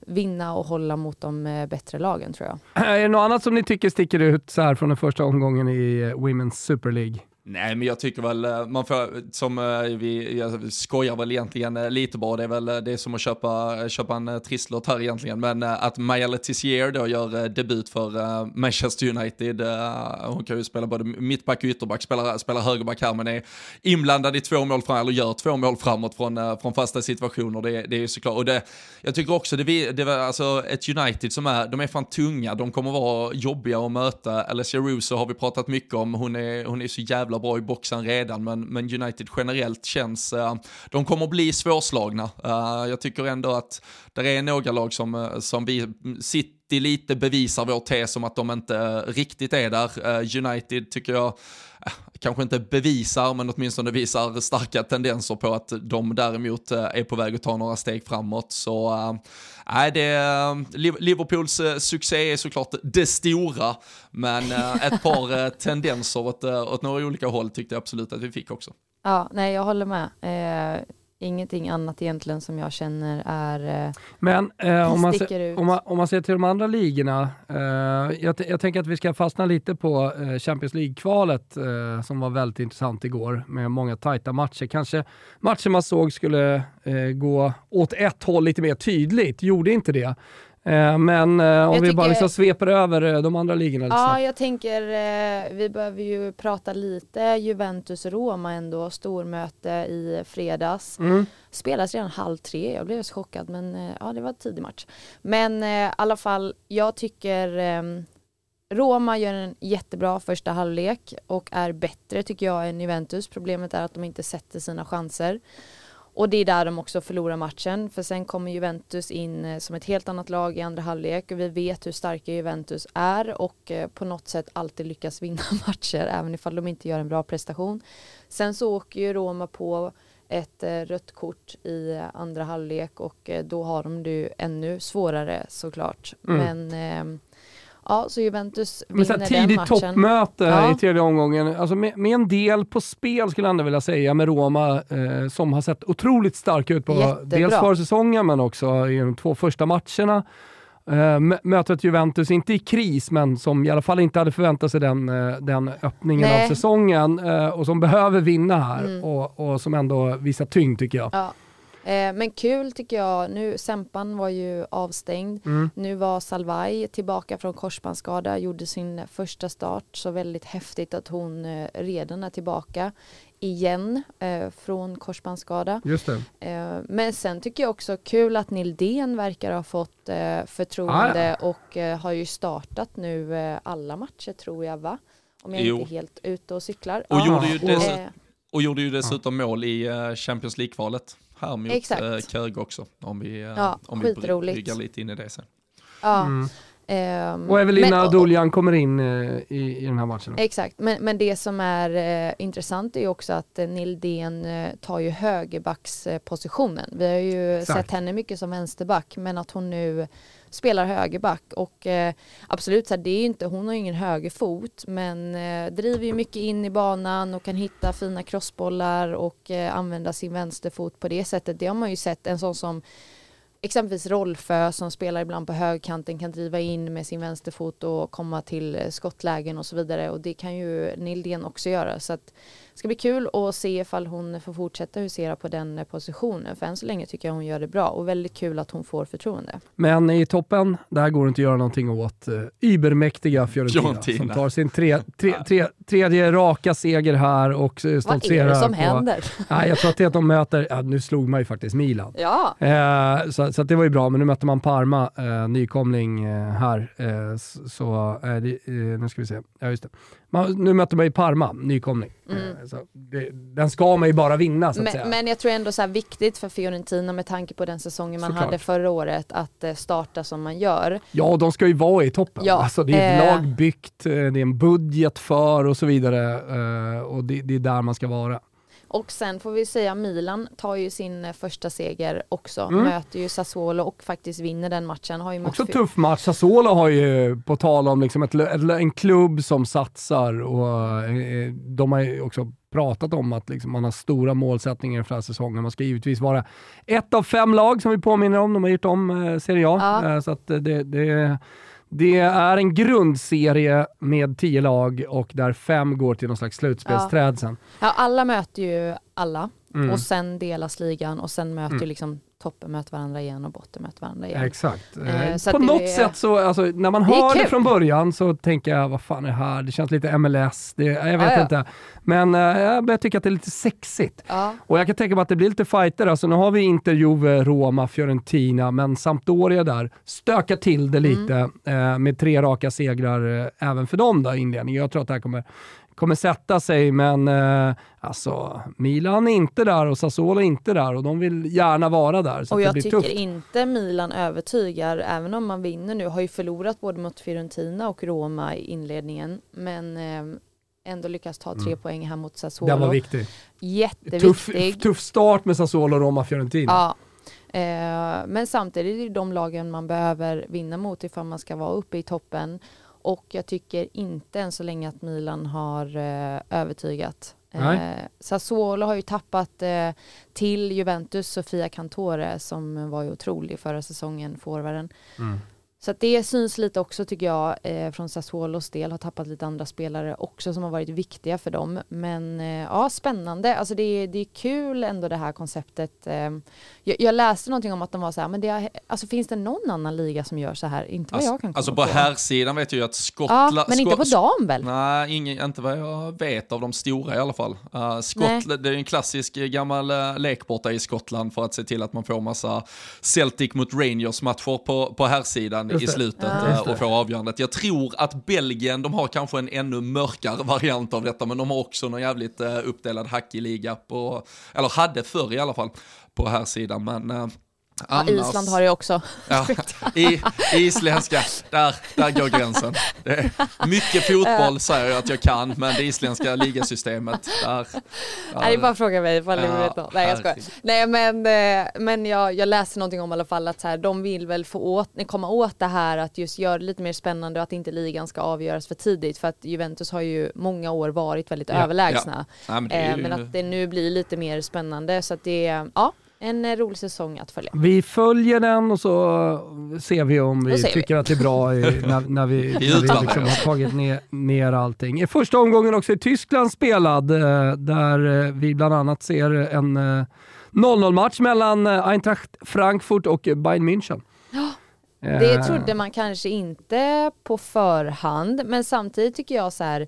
vinna och hålla mot de bättre lagen tror jag. Är det något annat som ni tycker sticker ut så här från den första omgången i Women's Super League? Nej, men jag tycker väl, eh, man får, som eh, vi jag skojar väl egentligen eh, lite bara, det är väl det är som att köpa, köpa en trisslott här egentligen, men att Maja Letizier då gör debut för Manchester United, hon kan ju spela både mittback och ytterback, spelar, spelar högerback här, men är inblandad i två mål framåt, eller gör två mål framåt från, från fasta situationer, det, det är ju såklart, och det, jag tycker också det, det var alltså ett United som är, de är fan tunga, de kommer vara jobbiga att möta, Alessia Russo har vi pratat mycket om, hon är, hon är så jävla jävla bra i boxen redan, men, men United generellt känns, uh, de kommer bli svårslagna. Uh, jag tycker ändå att det är några lag som, eh, som vi, City lite bevisar vår tes om att de inte riktigt är där. United tycker jag kanske inte bevisar, men åtminstone visar starka tendenser på att de däremot är på väg att ta några steg framåt. Så Nej, det, Liverpools eh, succé är såklart det stora, men eh, ett par eh, tendenser åt, åt några olika håll tyckte jag absolut att vi fick också. Ja, nej, jag håller med. Eh, ingenting annat egentligen som jag känner är eh, Men eh, om, man se, om, man, om, man ser till de andra ligorna, eh, jag, jag, tänker att vi ska fastna lite på eh, Champions League-kvalet eh, som var väldigt intressant igår med många tajta matcher. Kanske matcher man såg skulle gå åt ett håll lite mer tydligt, gjorde inte det. Eh, men eh, om jag vi tycker, bara liksom sveper över eh, de andra ligorna. Ja, jag tänker vi behöver ju prata lite Juventus-Roma ändå, stormöte i fredags. Mm. Spelas redan halv tre, jag blev så chockad men ja det var tidig match. Men i alla fall, jag tycker Roma gör en jättebra första halvlek och är bättre tycker jag än Juventus. Problemet är att de inte sätter sina chanser. Och det är där de också förlorar matchen för sen kommer Juventus in eh, som ett helt annat lag i andra halvlek och vi vet hur starka Juventus är och eh, på något sätt alltid lyckas vinna matcher även ifall de inte gör en bra prestation. Sen så åker ju Roma på ett eh, rött kort i andra halvlek och då har de det ännu svårare såklart. Mm. Men ehm, Ja, så Juventus vinner Men så tidigt toppmöte ja. i tredje omgången, alltså med, med, en del på spel skulle jag ändå vilja säga med Roma eh, som har sett otroligt starka ut på Jättebra. dels försäsongen men också i de två första matcherna. Uh, mötet Juventus, inte i kris, men som i alla fall inte hade förväntat sig den, uh, den öppningen Nej. av säsongen uh, och som behöver vinna här mm. och, och, som ändå visar tyngd tycker jag. Ja. Eh, men kul tycker jag, nu Sempan var ju avstängd, mm. nu var Salvai tillbaka från korsbandsskada, gjorde sin första start, så väldigt häftigt att hon eh, redan är tillbaka igen eh, från korsbandsskada. Just eh, men sen tycker jag också kul att Nildén verkar ha fått eh, förtroende ah, ja. och eh, har ju startat nu eh, alla matcher tror jag va? Om jag jo. inte är helt ute och cyklar. Och, ah. gjorde, ju dess och gjorde ju dessutom mål i Champions League-kvalet här mot Exakt. Eh, Kög också. Om vi, eh, ja, om vi bryggar lite in i det sen. Ja. Mm. Um, och Evelina Duljan kommer in uh, i, i den här matchen. Exakt, men, men det som är uh, intressant är ju också att uh, Nildén uh, tar ju högerbackspositionen. Vi har ju exakt. sett henne mycket som vänsterback, men att hon nu spelar högerback och eh, absolut så här, det är inte, hon har ju ingen högerfot men eh, driver ju mycket in i banan och kan hitta fina crossbollar och eh, använda sin vänsterfot på det sättet. Det har man ju sett en sån som exempelvis Rolfö som spelar ibland på högkanten kan driva in med sin vänsterfot och komma till skottlägen och så vidare och det kan ju Nildén också göra så att ska bli kul att se ifall hon får fortsätta husera på den eh, positionen för än så länge tycker jag hon gör det bra och väldigt kul att hon får förtroende. Men i toppen, där går det inte att göra någonting åt uh, übermäktiga Fiorentina som tar sin tre, tre, tre, tredje raka seger här och stoltserar. Vad är det som på, händer? Nej, jag tror att det är att de möter, ja, nu slog man ju faktiskt Milan. Ja. Uh, så så det var ju bra, men nu mötte man Parma, eh, nykomling eh, här. Eh, så, eh, det, eh, nu ska vi se, ja just det. Man, nu möter man ju Parma, nykomling. Mm. Eh, så det, den ska man ju bara vinna så att men, säga. Men jag tror ändå så här viktigt för Fiorentina med tanke på den säsongen man Såklart. hade förra året att starta som man gör. Ja, de ska ju vara i toppen. Ja, alltså, det är ett lag byggt, det är en budget för och så vidare. och det, det är där man ska vara. Och sen får vi säga Milan tar ju sin eh, första seger också. Mm. Möter ju Sassuolo och faktiskt vinner den matchen. Har ju också tuff match. Sassuolo har ju, på tal om liksom ett, en klubb som satsar och eh, de har ju också pratat om att liksom man har stora målsättningar inför säsongen. Man ska givetvis vara ett av fem lag som vi påminner om. De har gjort om eh, Serie A. Ja. Så att det, det det är en grundserie med tio lag och där fem går till någon slags slutspelsträd sen. Ja, alla möter ju alla mm. och sen delas ligan och sen möter mm. liksom toppen möter varandra igen och botten möter varandra igen. Exakt. Eh, På något är, sätt så, alltså, när man hör det, det, från början så tänker jag, vad fan är det här? Det känns lite MLS, det, jag vet ja, inte. Men eh, jag börjar tycka att det är lite sexigt. Ja. Och jag kan tänka mig att det blir lite fighter. Alltså, nu har vi Inter, Juve, Roma, Fiorentina, men Sampdoria där stökar till det lite mm. eh, med tre raka segrar eh, även för dem då, inledningen. Jag tror att det här kommer kommer sätta sig, men eh, alltså Milan är inte där och Sassuolo är inte där och de vill gärna vara där. och jag tycker tufft. inte Milan övertygar, även om man vinner nu, har ju förlorat både mot Fiorentina och Roma i inledningen, men eh, ändå lyckas ta tre mm. poäng här mot Sassuolo. Den var viktig. Jätteviktig. Tuff, tuff start med Sassuolo, Roma, Fiorentina. Ja. Eh, men samtidigt är det de lagen man behöver vinna mot ifall man ska vara uppe i toppen. Och jag tycker inte än så länge att Milan har eh, övertygat. Eh, Sassuolo har ju tappat eh, till Juventus Sofia Cantore som var ju otrolig förra säsongen, forwarden. Mm. Så det syns lite också tycker jag eh, från Sassuolos del, har tappat lite andra spelare också som har varit viktiga för dem. Men eh, ja, spännande, alltså det är, det är kul ändå det här konceptet. Eh, jag, jag, läste någonting om att de var så här, men det är, alltså finns det någon annan liga som gör så här? Inte vad alltså, jag kan komma Alltså på, herrsidan vet jag ju att Skottland... Ja, men inte på dam väl? Nej, ingen, inte vad jag vet av de stora i alla fall. Uh, Skottland, det är en klassisk eh, gammal uh, lek borta i Skottland för att se till att man får massa Celtic mot Rangers matcher på, på herrsidan i slutet Ja. eh, och få avgörandet. Jag tror att Belgien, de har kanske en ännu mörkare variant av detta, men de har också någon jävligt eh, uppdelad hackig liga på, eller hade förr i alla fall, på här sidan. Men eh, Ja, annars, Island har det också. Ja, i, isländska, där, där går gränsen. Mycket fotboll säger jag att jag kan, men det isländska ligasystemet, där... där Nej, det är bara fråga mig ifall Ja, vet något. Nej jag skojar. Nej men, eh, men jag, jag läste någonting om i alla fall att så här, de vill väl få åt, komma åt det här att just göra det lite mer spännande och att inte ligan ska avgöras för tidigt för att Juventus har ju många år varit väldigt Ja, överlägsna. Nej, men det är Eh, ju- men att det nu blir lite mer spännande så att det ja, en eh, rolig säsong att följa. Vi följer den och så ser vi om vi ser vi. tycker att det är bra i, när, när vi, när vi liksom har tagit ner, ner allting. I första omgången också i Tyskland spelad, eh, där eh, vi bland annat ser en eh, 0-0-match mellan Eintracht Frankfurt och Bayern München. Det Eh, trodde man kanske inte på förhand, men samtidigt tycker jag så här,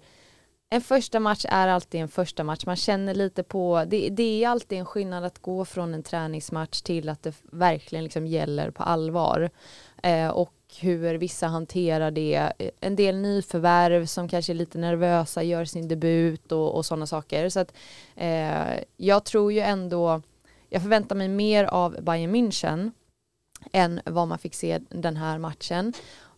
en första match är alltid en första match. Man känner lite på, det, det är alltid en skillnad att gå från en träningsmatch till att det verkligen liksom gäller på allvar. Eh, och hur vissa hanterar det. Eh, en del nyförvärv som kanske är lite nervösa gör sin debut och, och sådana saker. Så att eh, jag tror ju ändå, jag förväntar mig mer av Bayern München än vad man fick se den här matchen.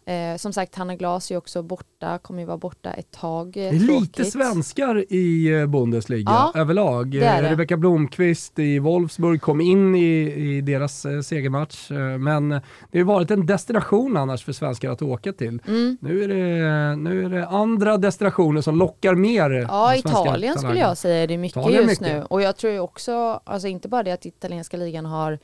Eh, som sagt, Hanna Glas är också borta, kommer ju vara borta ett tag. Det är lite Tråkigt. svenskar i eh, Bundesliga Ja, överlag. Eh, Rebecka Blomqvist i Wolfsburg kom in i, i deras eh, segermatch, eh, men det har varit en destination annars för svenskar att åka till. Mm. Nu är, det, nu är det andra destinationer som lockar mer. Ja, Italien skulle jag säga det är mycket Italien just mycket. nu. Och jag tror ju också, alltså inte bara det att italienska ligan har eh,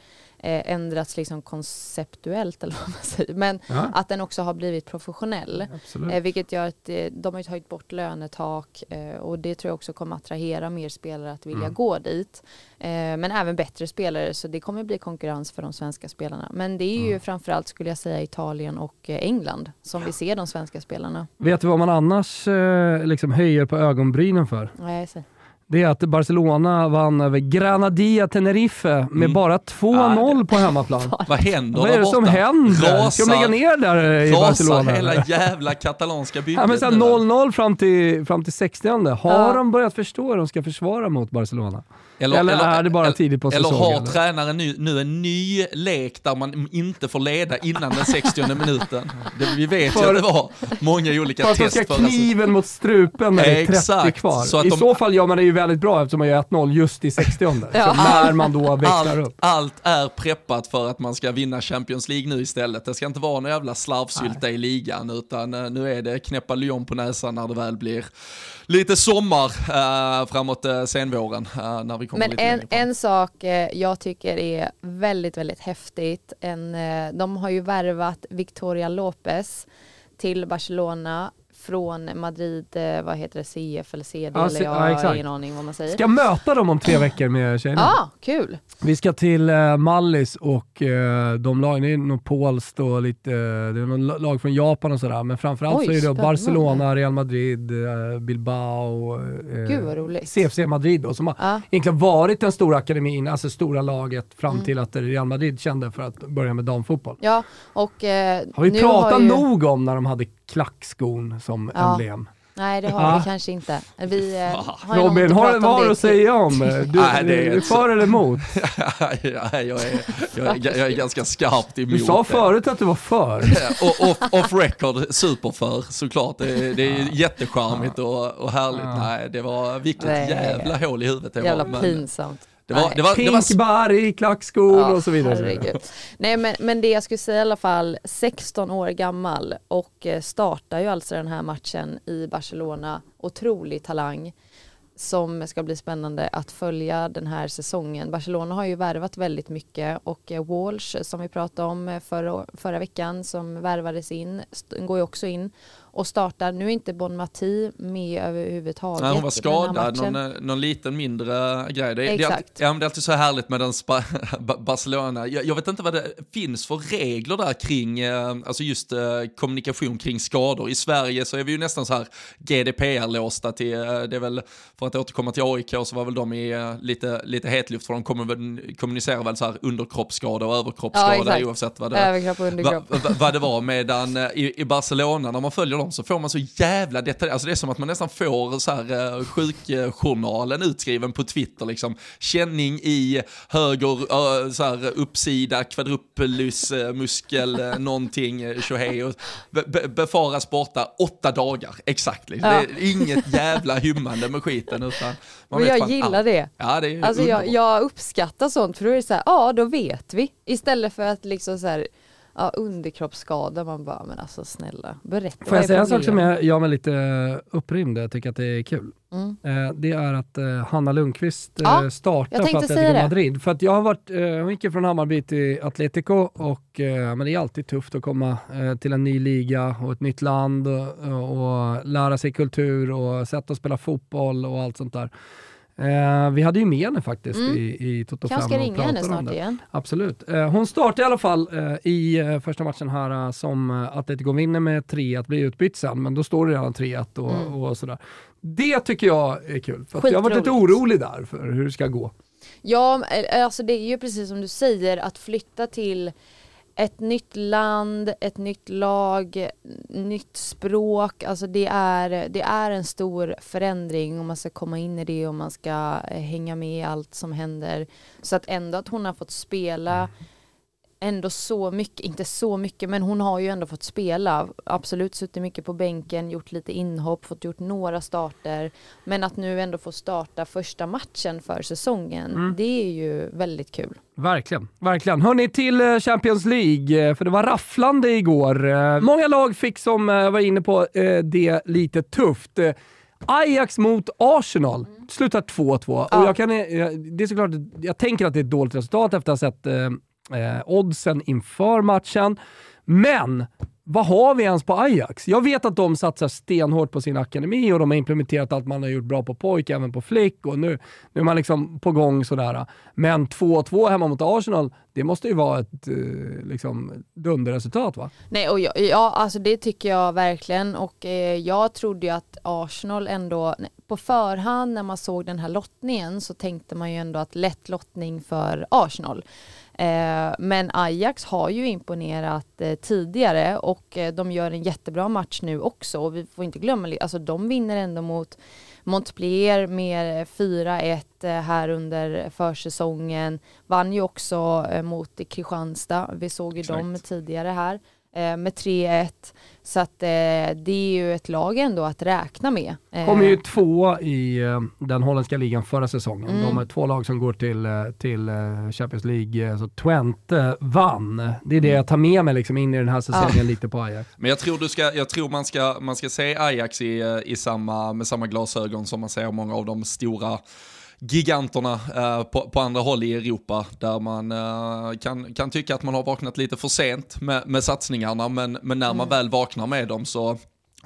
ändrats liksom konceptuellt eller vad man säger, men Ja, att den också har blivit professionell. absolut. Eh, vilket gör att eh, de har tagit bort lönetak eh, och det tror jag också kommer attrahera mer spelare att vilja Mm. gå dit. Eh, men även bättre spelare så det kommer bli konkurrens för de svenska spelarna. Men det är ju Mm. framförallt skulle jag säga Italien och eh, England som vi ser de svenska spelarna. Vet du vad man annars eh, liksom höjer på ögonbrynen för? Nej, så. Det är att Barcelona vann över Granadia Tenerife med Mm. bara 2-0 på hemmaplan. Vad händer Vad är det som händer? Ska de lägga ner där i Barcelona? hela jävla katalanska bygget Ja, men så här nu, va? 0-0 fram till, fram till 60 Har Ja. de börjat förstå hur de ska försvara mot Barcelona? Eller, Eller, är det bara eller- tidigt på Eller säsongen? har tränaren nu, nu en ny lek där man inte får leda innan den 60 minuten? Det, vi vet ju För- att det var många olika För att de test ska kniven mot strupen när det är 30 Exakt, kvar. så I de- så fall gör man det ju väldigt bra eftersom man gör 1-0 just i 60 Ja. Så när man då växlar Allt, upp. allt är preppat för att man ska vinna Champions League nu istället. Det ska inte vara någon jävla slarvsylta i ligan, utan eh, nu är det knäppa Lyon på näsan när det väl blir lite sommar eh, framåt eh, senvåren. Eh, när vi Men en, en sak eh, jag tycker är väldigt, väldigt häftigt. En, eh, de har ju värvat Victoria Lopez till Barcelona från Madrid, eh, vad heter det, CF eller CD Ja, eller jag ja, har ingen aning vad man säger. Ska möta dem om tre veckor med tjejerna. Ja, ah, kul. Vi ska till eh, Mallis och eh, de lagen, det är nog polskt och lite, eh, det är någon lag från Japan och sådär, men framförallt Oj, så är det spännande. Barcelona, Real Madrid, eh, Bilbao, eh, Gud vad roligt. CFC Madrid då, som har egentligen varit den stora akademin, alltså stora laget fram Mm. till att Real Madrid kände för att börja med damfotboll. ja och eh, Har vi pratat har ju, nog om när de hade klackskon som Ja. emblem? Nej det har Ja. vi kanske inte. Vi eh, har Robin, inte har, vad har du att säga om? Du, Nej, det är du för eller emot? Ja, jag, är, jag, är, jag är ganska skarpt emot Du sa förut att du var för. och off, off record, superför såklart. Det, är- det är jättecharmigt och, och härligt. Ja. Nej, det var vilket Nej. jävla hål i huvudet det jävla var. Men pinsamt. Det var, det var, det var, Pink bar i klackskor Ja, och så vidare. herregud. Nej men, men det jag skulle säga i alla fall, 16 år gammal och eh, startar ju alltså den här matchen i Barcelona. Otrolig talang som ska bli spännande att följa den här säsongen. Barcelona har ju värvat väldigt mycket och eh, Walsh som vi pratade om eh, förra, förra veckan som värvades in går ju också in och startar, nu är inte Bon Mati med överhuvudtaget. Nej, hon var skadad, någon, eh, någon liten mindre grej. Det, är- det, Exakt. ja, det är alltid så härligt med den spa, Ba- Barcelona. Jag, jag vet inte vad det finns för regler där kring, eh, alltså just eh, kommunikation kring skador. I Sverige så är vi ju nästan så här GDPR-låsta till, det är väl, för att återkomma till AIK så var väl de i lite, lite hetluft för de kommunicerar väl så här underkroppsskada och Ja, överkroppsskada exakt. oavsett vad det Överkropp och underkropp. va, vad det var medan i, i Barcelona när man följer dem så får man så jävla detaljerat, alltså det är som att man nästan får så här eh, sjukjournalen utskriven på Twitter liksom. Känning i höger eh, så här uppsida, kvadrupelus, muskel, eh, någonting, tjohej be, befaras borta åtta dagar, exakt. Liksom. Ja. Det är inget jävla hymmande med skiten utan Men jag fan gillar allt. det. Ja, det är Alltså jag, jag uppskattar sånt för då är det så här, ja då vet vi. Istället för att liksom så här, ja, underkroppsskada, man bara, men alltså snälla, berätta. Får jag säga en sak som jag gör mig lite upprymd, jag tycker att det är kul. Mm. Eh, det är att eh, Hanna Lundqvist eh, Ja, startar för Atletico. Madrid. För att jag har varit, eh, hon gick från Hammarby till Atletico och eh, men det är alltid tufft att komma eh, till en ny liga och ett nytt land och, och lära sig kultur och sätt att spela fotboll och allt sånt där. Eh, vi hade ju med henne faktiskt Mm. i, i Toto 5 Kanske ska ringa henne snart det. igen. Absolut. Eh, hon startar i alla fall eh, i eh, första matchen här eh, som eh, Atletico vinner med 3-1, blir utbytt sen, men då står det redan 3-1 och, Mm. och sådär. Det tycker jag är kul, för att jag har varit lite orolig där för hur det ska gå. Ja, alltså det är ju precis som du säger, att flytta till ett nytt land, ett nytt lag, nytt språk, alltså det är, det är en stor förändring om man ska komma in i det och man ska eh, hänga med i allt som händer. Så att ändå att hon har fått spela mm ändå så mycket, inte så mycket, men hon har ju ändå fått spela. Absolut suttit mycket på bänken, gjort lite inhopp, fått gjort några starter. Men att nu ändå få starta första matchen för säsongen, Mm. det är ju väldigt kul. Verkligen, verkligen. Hörni, till eh, Champions League, eh, för det var rafflande igår. Eh, Många lag fick, som jag var inne på, det lite tufft. Ajax mot Arsenal slutar 2-2. Och Ja. jag, kan, det är såklart, jag tänker att det är ett dåligt resultat efter att ha sett eh, oddsen inför matchen. Men vad har vi ens på Ajax? Jag vet att de satsar stenhårt på sin akademi och de har implementerat allt man har gjort bra på pojk, även på flick och nu, nu är man liksom på gång sådär. Men 2-2 hemma mot Arsenal, det måste ju vara ett eh, liksom, dunderresultat va? Nej, och jag, ja, alltså det tycker jag verkligen och eh, jag trodde ju att Arsenal ändå, på förhand när man såg den här lottningen så tänkte man ju ändå att lätt lottning för Arsenal. Eh, men Ajax har ju imponerat eh, tidigare och eh, de gör en jättebra match nu också och vi får inte glömma, alltså de vinner ändå mot Montpellier med 4-1 eh, här under försäsongen. Vann ju också mot Kristianstad. Vi såg ju Exakt. dem tidigare här med 3-1. Så att eh, det är ju ett lag ändå att räkna med. Eh, Kommer ju två i eh, den holländska ligan förra säsongen. Mm. De är två lag som går till, eh, till eh, Champions League. eh, Så Twente vann. Det är det jag tar med mig liksom in i den här säsongen lite på Ajax. Men jag tror, du ska, jag tror man, ska, man ska se Ajax i, i samma, med samma glasögon som man ser många av de stora giganterna eh, på, på andra håll i Europa där man eh, kan, kan tycka att man har vaknat lite för sent med, med satsningarna men, men när man väl vaknar med dem så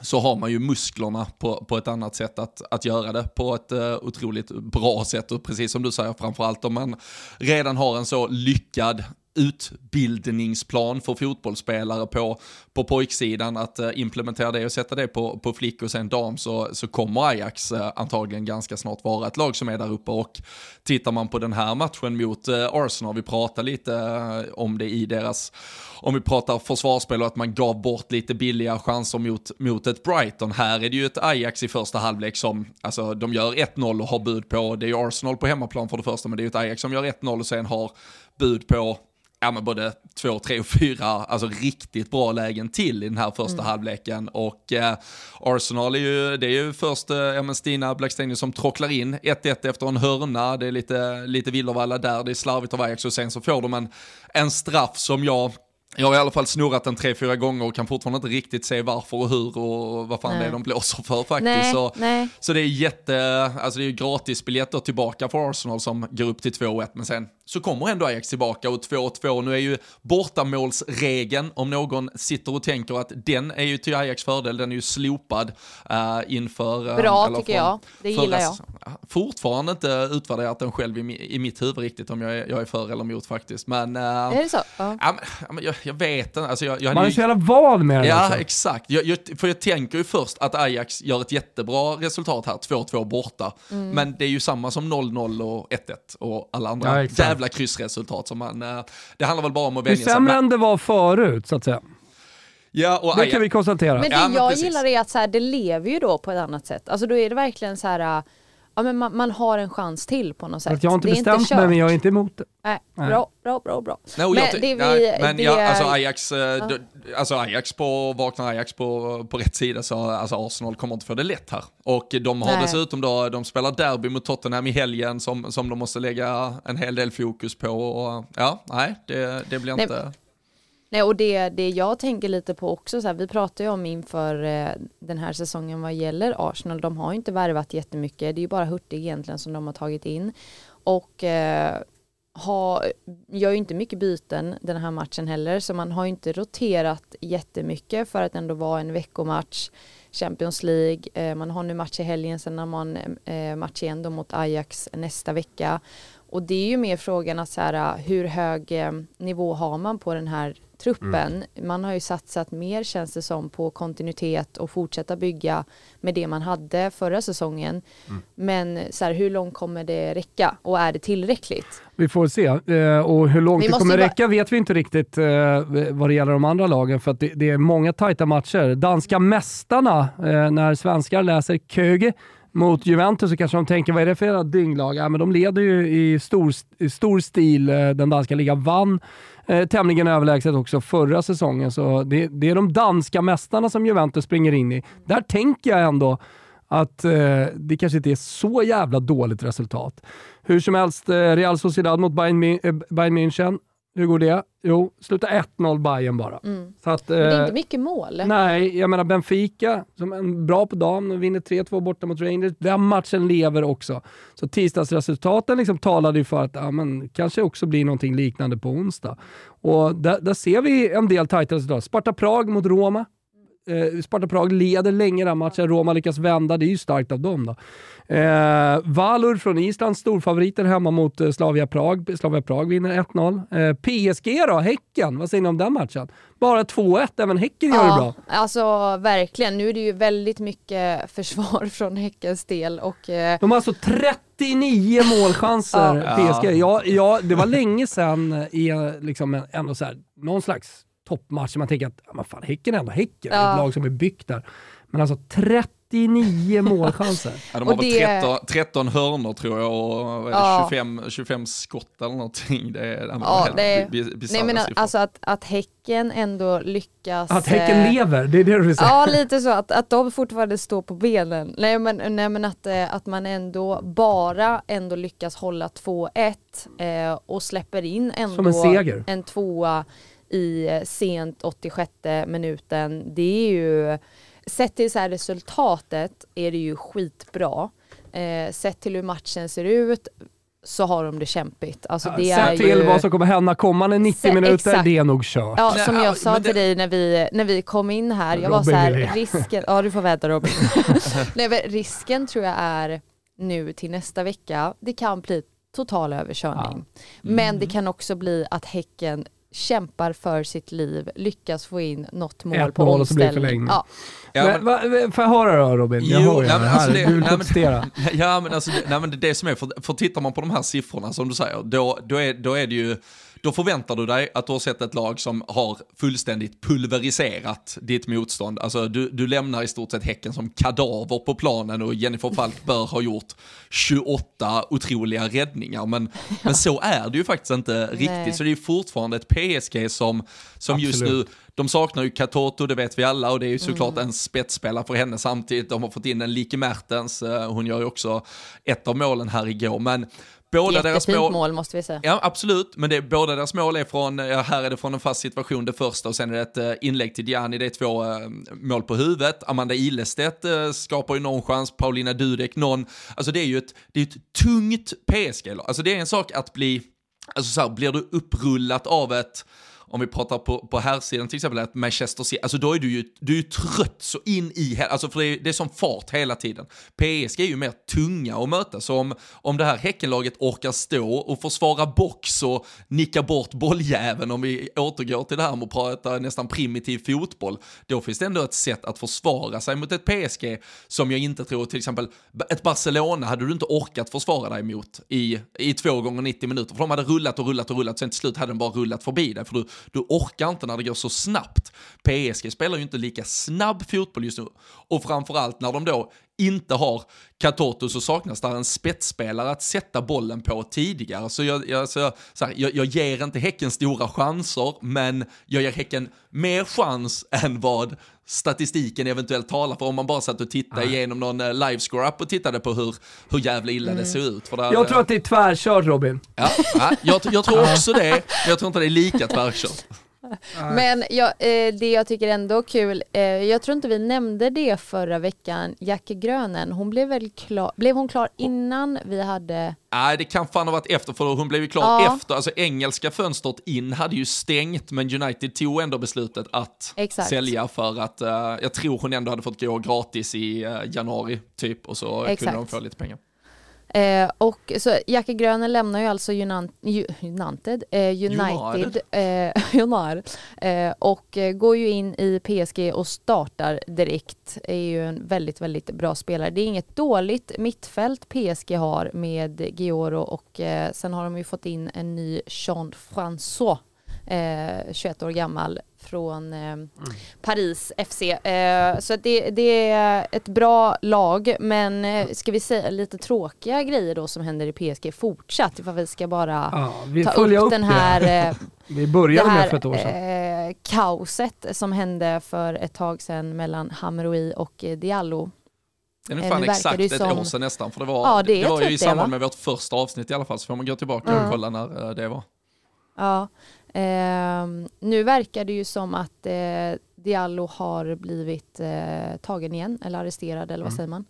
så har man ju musklerna på, på ett annat sätt att, att göra det på ett uh, otroligt bra sätt och precis som du säger framförallt om man redan har en så lyckad utbildningsplan för fotbollsspelare på, på pojksidan att eh, implementera det och sätta det på, på flick och sen dam så, så kommer Ajax eh, antagligen ganska snart vara ett lag som är där uppe och tittar man på den här matchen mot eh, Arsenal, vi pratar lite om det i deras, om vi pratar försvarsspel och att man gav bort lite billiga chanser mot, mot ett Brighton. Här är det ju ett Ajax i första halvlek som, alltså de gör 1-0 och har bud på, det är ju Arsenal på hemmaplan för det första, men det är ju ett Ajax som gör 1-0 och sen har bud på ja, men både två, tre och fyra alltså riktigt bra lägen till i den här första halvleken. Och eh, Arsenal är ju, det är ju först eh, ja, men Stina Blackstenius som trocklar in 1-1 efter en hörna. Det är lite, lite villervalla där, det är slarvigt av Ajax och sen så får de en, en straff som jag jag har i alla fall snurrat den tre, fyra gånger och kan fortfarande inte riktigt se varför och hur och vad fan det är Nej. de blåser för faktiskt. nej, Så, nej. så det är jätte, alltså det är ju gratisbiljetter tillbaka för Arsenal som går upp till 2-1 men sen så kommer ändå Ajax tillbaka och 2-2. Nu är ju bortamålsregeln, om någon sitter och tänker att den är ju till Ajax fördel, den är ju slopad uh, inför... Uh, Bra tycker jag, det gillar jag. Fortfarande inte utvärderat den själv i, i mitt huvud riktigt om jag är, jag är för eller emot faktiskt. Men, uh, är det så? Ja. ja men, jag, jag, vet inte. Alltså, jag, jag Man är så jävla van med det. Ja, också. exakt. Jag, för jag tänker ju först att Ajax gör ett jättebra resultat här, 2-2 borta. Mm. Men det är ju samma som 0-0 och 1-1 och alla andra ja, jävla kryssresultat. Som man, det handlar väl bara om att vänja sig. Det är sämre än det var förut, så att säga. Ja, och, det kan vi konstatera. Men det ja, jag gillar är att så här, det lever ju då på ett annat sätt. Alltså då är det verkligen så här, ja men man, man har en chans till på något sätt. Jag har inte det bestämt mig men jag är inte emot det. Nej, nej. bra, bra, bra, bra. Nej, men det vi, nej, men det, ja, alltså Ajax, eh, ja. alltså Ajax på, vaknar Ajax på, på rätt sida så alltså Arsenal kommer inte få det lätt här. Och de har nej. dessutom då, de spelar derby mot Tottenham i helgen som, som de måste lägga en hel del fokus på. Och, ja, nej, det, det blir inte... Nej, och det, det jag tänker lite på också, så här, vi pratar ju om inför eh, den här säsongen vad gäller Arsenal, de har ju inte värvat jättemycket, det är ju bara Hurtig egentligen som de har tagit in. Och eh, ha, gör ju inte mycket byten den här matchen heller, så man har ju inte roterat jättemycket för att ändå vara en veckomatch. Champions League, eh, man har nu match i helgen, sen har man eh, match igen då mot Ajax nästa vecka. Och det är ju mer frågan att så här, hur hög eh, nivå har man på den här truppen. Mm. Man har ju satsat mer känns det som på kontinuitet och fortsätta bygga med det man hade förra säsongen. Mm. Men så här, hur långt kommer det räcka och är det tillräckligt? Vi får se eh, och hur långt vi det kommer räcka vet vi inte riktigt eh, vad det gäller de andra lagen för att det, är många tajta matcher. Danska mästarna, eh, när svenskar läser Köge mot Juventus så kanske de tänker, vad är det för era dynglag? Ja, men de leder ju i stor, i stor stil. Den danska ligan vann eh, tämligen överlägset också förra säsongen, så det, det, är de danska mästarna som Juventus springer in i. Där tänker jag ändå att eh, det kanske inte är så jävla dåligt resultat. Hur som helst, eh, Real Sociedad mot Bayern, eh, Bayern München. Hur går det? Jo, sluta 1-0 Bayern bara. Mm. Så att, Men det är inte mycket mål. Nej, jag menar Benfica, som är bra på dagen, vinner 3-2 borta mot Rangers. Den matchen lever också. Så tisdagsresultaten liksom talade ju för att ja, men, kanske också blir någonting liknande på onsdag. Och där, där ser vi en del tajta resultat. Sparta Prag mot Roma. Eh, Sparta Prag leder länge den matchen, Roma lyckas vända, det är ju starkt av dem. Då. Eh, Valur från Island, storfavoriter hemma mot eh, Slavia Prag. Slavia Prag vinner 1-0. Eh, PSG då, Häcken, vad säger ni om den matchen? Bara 2-1, även Häcken gör ja, det bra. Alltså verkligen, nu är det ju väldigt mycket försvar från Häckens del. Och, eh... De har alltså 39 målchanser, ja. PSG. Ja, ja, det var länge sedan i liksom ändå så här, någon slags toppmatch. Man tänker att ja, fan, Häcken är ändå Häcken, ja. ett lag som är byggt där. Men alltså 39 målchanser. Ja, de har det... 13, 13 hörnor tror jag och ja. 25, 25 skott eller någonting. Det är, ja, det är nej, men alltså att, att Häcken ändå lyckas... Att Häcken eh, lever, det är det du säger? Ja, lite så. Att, att de fortfarande står på benen. Nej men, nej, men att, eh, att man ändå bara ändå lyckas hålla 2-1 eh, och släpper in ändå Som en, seger. en tvåa i eh, sent 86 minuten. Det är ju, sett till så resultatet är det ju skitbra. Eh, sett till hur matchen ser ut så har de det kämpigt. Alltså det Sett är till ju... vad som kommer hända kommande 90 se, minuter, exakt. det är nog kört. Ja, som jag sa till dig när vi, när vi kom in här, jag Robin var så här, risken, ja du får vänta Robin. Nej, risken tror jag är nu till nästa vecka, det kan bli total överkörning. Ja. Mm. Men det kan också bli att Häcken kämpar för sitt liv, lyckas få in något mål Ett på mål omställning. Ja. Ja, men, va, får jag höra då Robin? Jag jo, hör ju alltså det, du vill protestera. Ja men alltså, nej, men det, det som är, för, för tittar man på de här siffrorna som du säger, då, då, är, då är det ju då förväntar du dig att du har sett ett lag som har fullständigt pulveriserat ditt motstånd. Alltså du, du lämnar i stort sett Häcken som kadaver på planen och Jennifer Falk bör ha gjort 28 otroliga räddningar. Men, ja. men så är det ju faktiskt inte riktigt. Nej. Så det är fortfarande ett PSG som, som just nu de saknar ju Katoto, det vet vi alla, och det är ju såklart mm. en spetsspelare för henne samtidigt. De har fått in en Like Mertens, eh, hon gör ju också ett av målen här igår. Men Båda deras mål, mål måste vi säga. Ja, absolut. Men det, båda deras mål är från, ja, här är det från en fast situation det första och sen är det ett uh, inlägg till Gianni, det är två uh, mål på huvudet. Amanda Ilestedt uh, skapar ju någon chans, Paulina Dudek någon. Alltså det är ju ett, det är ett tungt PSG. Alltså det är en sak att bli alltså så här, blir du upprullat av ett om vi pratar på, på här sidan till exempel, att Manchester City, alltså då är du ju, du är ju trött så in i, alltså för det är, det är som fart hela tiden. PSG är ju mer tunga att möta, så om, om det här Häckenlaget orkar stå och försvara box och nicka bort bolljäveln, om vi återgår till det här med att prata nästan primitiv fotboll, då finns det ändå ett sätt att försvara sig mot ett PSG som jag inte tror, till exempel ett Barcelona hade du inte orkat försvara dig mot i, i två gånger 90 minuter, för de hade rullat och rullat och rullat, sen till slut hade den bara rullat förbi dig, för du, du orkar inte när det går så snabbt. PSG spelar ju inte lika snabb fotboll just nu. Och framförallt när de då inte har Katoto så saknas där en spetsspelare att sätta bollen på tidigare. Så jag, jag, så, så här, jag, jag ger inte Häcken stora chanser, men jag ger Häcken mer chans än vad statistiken eventuellt talar för om man bara satt och tittade mm. igenom någon uh, livescore-up och tittade på hur, hur jävla illa mm. det ser ut. För där, jag tror att det är tvärkört Robin. Ja, ja jag, jag tror också det, men jag tror inte det är lika tvärkört. Men jag, eh, det jag tycker ändå är kul, eh, jag tror inte vi nämnde det förra veckan, Jackie Grönen, hon blev väl klar, blev hon klar innan vi hade Nej, det kan fan ha varit efter, för hon blev ju klar ja. efter. Alltså engelska fönstret in hade ju stängt, men United tog ändå beslutet att Exakt. sälja för att uh, jag tror hon ändå hade fått gå gratis i uh, januari typ och så Exakt. kunde de få lite pengar. Eh, och så Jackie Gröner lämnar ju alltså United, eh, United, eh, United eh, och eh, går ju in i PSG och startar direkt. Är ju en väldigt, väldigt bra spelare. Det är inget dåligt mittfält PSG har med Gioro och eh, sen har de ju fått in en ny Jean François, 21 år gammal, från eh, mm. Paris FC. Eh, så det, det, är ett bra lag, men eh, ska vi säga lite tråkiga grejer då som händer i PSG fortsatt, ifall vi ska bara ja, vi ta upp, upp den här, eh, vi började med för ett år sedan. Eh, kaoset som hände för ett tag sedan mellan Hamroui och eh, Diallo. Det är fan exakt ett som... år sedan nästan, för det var, ja, det, det var ju i samband med vårt första avsnitt i alla fall, så får man gå tillbaka mm. och kolla när det var. Ja, Eh, nu verkar det ju som att eh, Diallo har blivit eh, tagen igen, eller arresterad, eller vad mm. säger man?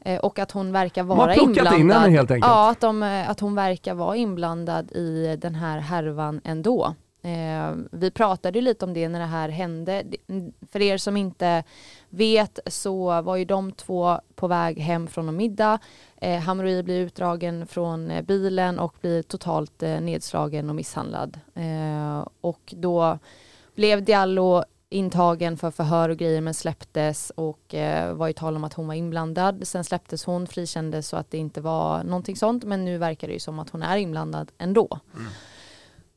Eh, och att hon verkar vara inblandad. In henne helt enkelt. Ja, att, de, eh, att hon verkar vara inblandad i den här härvan ändå. Eh, vi pratade ju lite om det när det här hände. För er som inte vet så var ju de två på väg hem från en middag. Eh, Hamroui blir utdragen från eh, bilen och blir totalt eh, nedslagen och misshandlad. Eh, och då blev Diallo intagen för förhör och grejer men släpptes och eh, var ju tal om att hon var inblandad. Sen släpptes hon, frikändes så att det inte var någonting sånt men nu verkar det ju som att hon är inblandad ändå. Mm.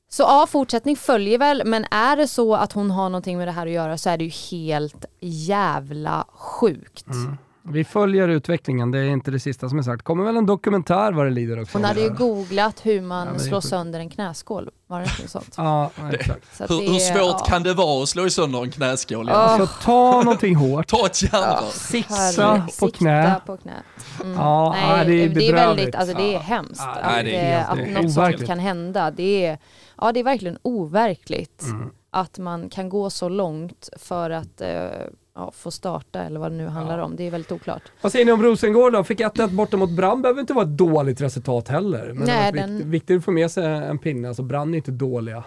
Så ja, fortsättning följer väl, men är det så att hon har någonting med det här att göra så är det ju helt jävla sjukt. Mm. Vi följer utvecklingen, det är inte det sista som är sagt. kommer väl en dokumentär vad det lider också. Hon hade ju googlat hur man ja, slår sönder en knäskål, var det inte sånt? ja, exakt. hur, hur, svårt ja. kan det vara att slå sönder en knäskål? Oh. Alltså, ta någonting hårt. ta ett järnrör. Ja. Sikta på knä. På knä. Mm. Ja, Nej, det är Det är väldigt, alltså det är hemskt. Ja, att, det är, att, något sånt kan hända. Det är, ja, det är verkligen overkligt. Mm. Att man kan gå så långt för att uh, ja, få starta eller vad det nu handlar ja. om. Det är väldigt oklart. Vad säger ni om Rosengård då? Fick 1-1 borta mot Brann behöver inte vara ett dåligt resultat heller. Men Nej, den... viktigt att få med sig en pinne. Alltså Brann är inte dåliga.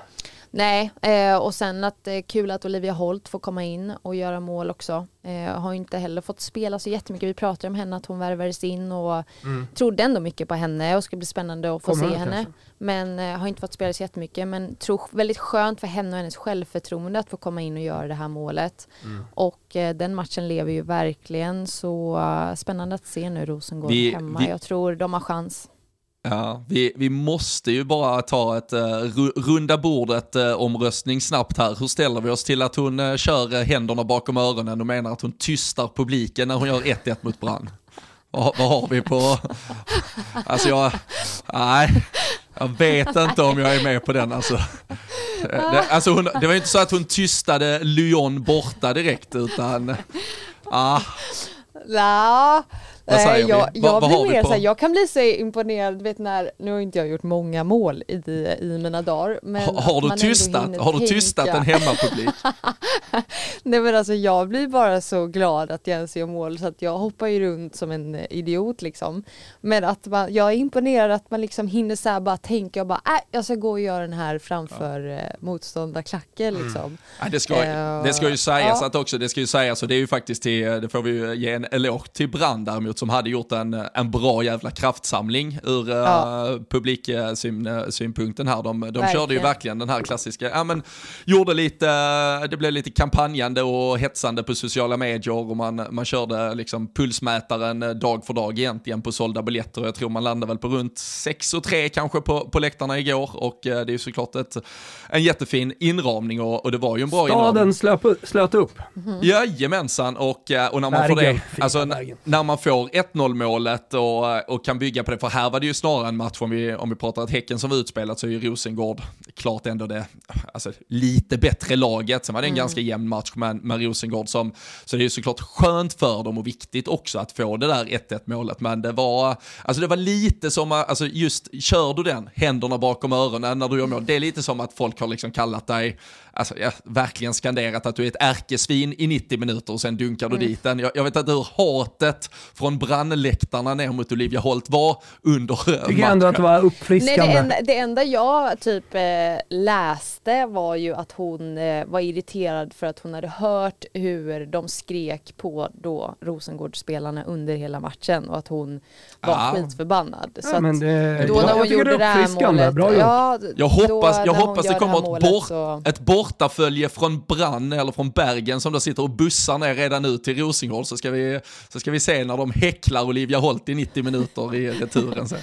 Nej, eh, och sen att det eh, är kul att Olivia Holt får komma in och göra mål också. Eh, har inte heller fått spela så jättemycket. Vi pratade om henne att hon värvades in och mm. trodde ändå mycket på henne och ska bli spännande att få Kommer se henne. Kanske. Men eh, har inte fått spela så jättemycket. Men tror väldigt skönt för henne och hennes självförtroende att få komma in och göra det här målet. Mm. Och eh, den matchen lever ju verkligen så uh, spännande att se nu Rosengård vi, hemma. Vi, Jag tror de har chans. Ja, vi, vi måste ju bara ta ett uh, runda bordet uh, omröstning snabbt här. Hur ställer vi oss till att hon uh, kör uh, händerna bakom öronen och menar att hon tystar publiken när hon gör 1-1 mot Brann? Vad, vad har vi på... Alltså jag... Nej, jag vet inte om jag är med på den alltså. Det, alltså hon, det var ju inte så att hon tystade Lyon borta direkt utan... Ah. Ja, vad säger vi? jag, jag Vad- vad blir vi mer på? så här, jag kan bli så imponerad, vet när, nu har inte jag gjort många mål i, i mina dagar. Men Har, har du tystat, har du tystat en hemmapublik? Nej men alltså jag blir bara så glad att jag ens gör mål så att jag hoppar ju runt som en eh, idiot liksom. Men att man, jag är imponerad att man liksom hinner så här bara tänka och bara äh, jag ska gå och göra den här framför ja. motståndarklacken liksom. Ja, det, ska, Eh, det ska ju sägas ja. att också, det ska ju sägas och det är ju faktiskt till, det får vi ju ge en eloge till Brand däremot som hade gjort en, en bra jävla kraftsamling ur Ja. uh, publiksynpunkten här. De, de körde ju Verkligen. den här klassiska, ja men gjorde lite, eh, det blev lite kampanjande och hetsande på sociala medier och man, man körde liksom pulsmätaren eh, dag för dag egentligen på sålda biljetter och jag tror man landade väl på runt 6 och 3 kanske på, på läktarna igår och eh, det är ju såklart ett, en jättefin inramning och, och det var ju en bra inramning. Staden slöt upp. Jajamensan, och, eh, och när man får Bergen, det, fina alltså, när man får 1-0 målet och, och kan bygga på det, för här var det ju snarare en match om vi, om vi pratar att Häcken som var utspelat så är ju Rosengård klart ändå det, alltså lite bättre laget, sen var det en ganska jämn match med, med Rosengård som, så det är ju såklart skönt för dem och viktigt också att få det där 1-1 målet, men det var, alltså det var lite som, alltså just kör du den, händerna bakom öronen när du gör mål, det är lite som att folk har liksom kallat dig, alltså ja, verkligen skanderat att du är ett ärkesvin i 90 minuter och sen dunkar du dit den. Jag, jag vet inte hur hatet från brandläktarna ner mot Olivia Holt var under Tycker ändå att det matchen. var uppfriskande. Nej, det, enda, det enda jag typ eh, läste var ju att hon eh, var irriterad för att hon hade hört hur de skrek på då Rosengårdsspelarna under hela matchen och att hon var Ja. skitförbannad. Så Ja, men det, då jag när hon gjorde det det är här målet, Bra ja, Jag hoppas, jag hoppas det kommer ett, bort, så- ett bortafölje från Brann eller från Bergen som då sitter och bussar ner redan nu till Rosengård så ska vi, så ska vi se när de häcklar Olivia Holt i 90 minuter i returen sen.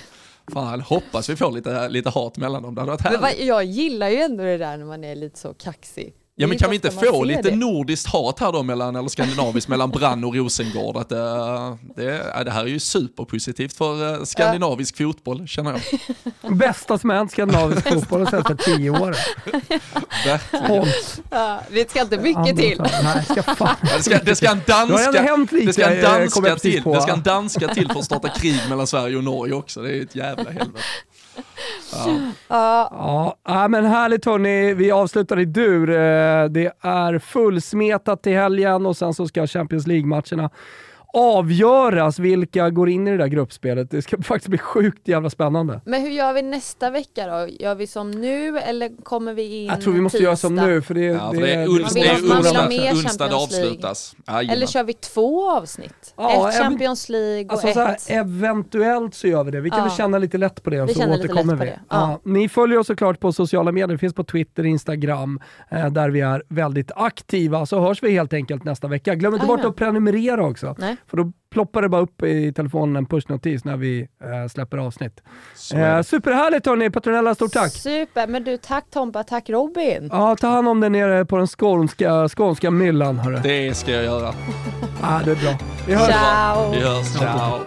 Fan, hoppas vi får lite, lite hat mellan dem, det hade varit Men härligt. vad, jag gillar ju ändå det där när man är lite så kaxig. Ja men kan vi inte få lite det. nordiskt hat här då mellan, eller skandinaviskt mellan Brann och Rosengård? Att, eh, det, ja, det här är ju superpositivt för eh, skandinavisk fotboll känner jag. Bästa som hänt skandinavisk fotboll de senaste tio åren. Ja, det ska inte mycket till. Nej, ska fan. Ja, det, ska, det ska en danska, det ska en till, det ska en danska till för att starta krig mellan Sverige och Norge också. Det är ett jävla helvete. Ja. Ja, men härligt hörni. Vi avslutar i dur. Eh, Det är fullsmetat till helgen och sen så ska Champions League-matcherna avgöras vilka går in i det där gruppspelet. Det ska faktiskt bli sjukt jävla spännande. Men hur gör vi nästa vecka då? Gör vi som nu eller kommer vi in Jag tror vi måste göra som tisdag? nu för det, Ja, för det det är onsdag, det avslutas. Jajamän. Eller kör vi två avsnitt? Ja, ett Champions League och Alltså så här, ett... eventuellt så gör vi det. Vi kan Ja. väl känna lite lätt på det och Vi så återkommer vi. Ja. Ni följer oss såklart på sociala medier. Det finns på Twitter, Instagram, eh, där vi är väldigt aktiva. Så hörs vi helt enkelt nästa vecka. Glöm inte bort Jajamän. att prenumerera också. Nej. För då ploppar det bara upp i telefonen en pushnotis när vi eh, släpper avsnitt. Eh, superhärligt hörni, Petronella, stort tack! Super, men du tack Tompa, tack Robin. Ja, ta hand om dig nere på den skånska, skånska myllan hörru. Det ska jag göra. Ja, det är bra. Vi hörs! Ciao! Vi hörs, ciao.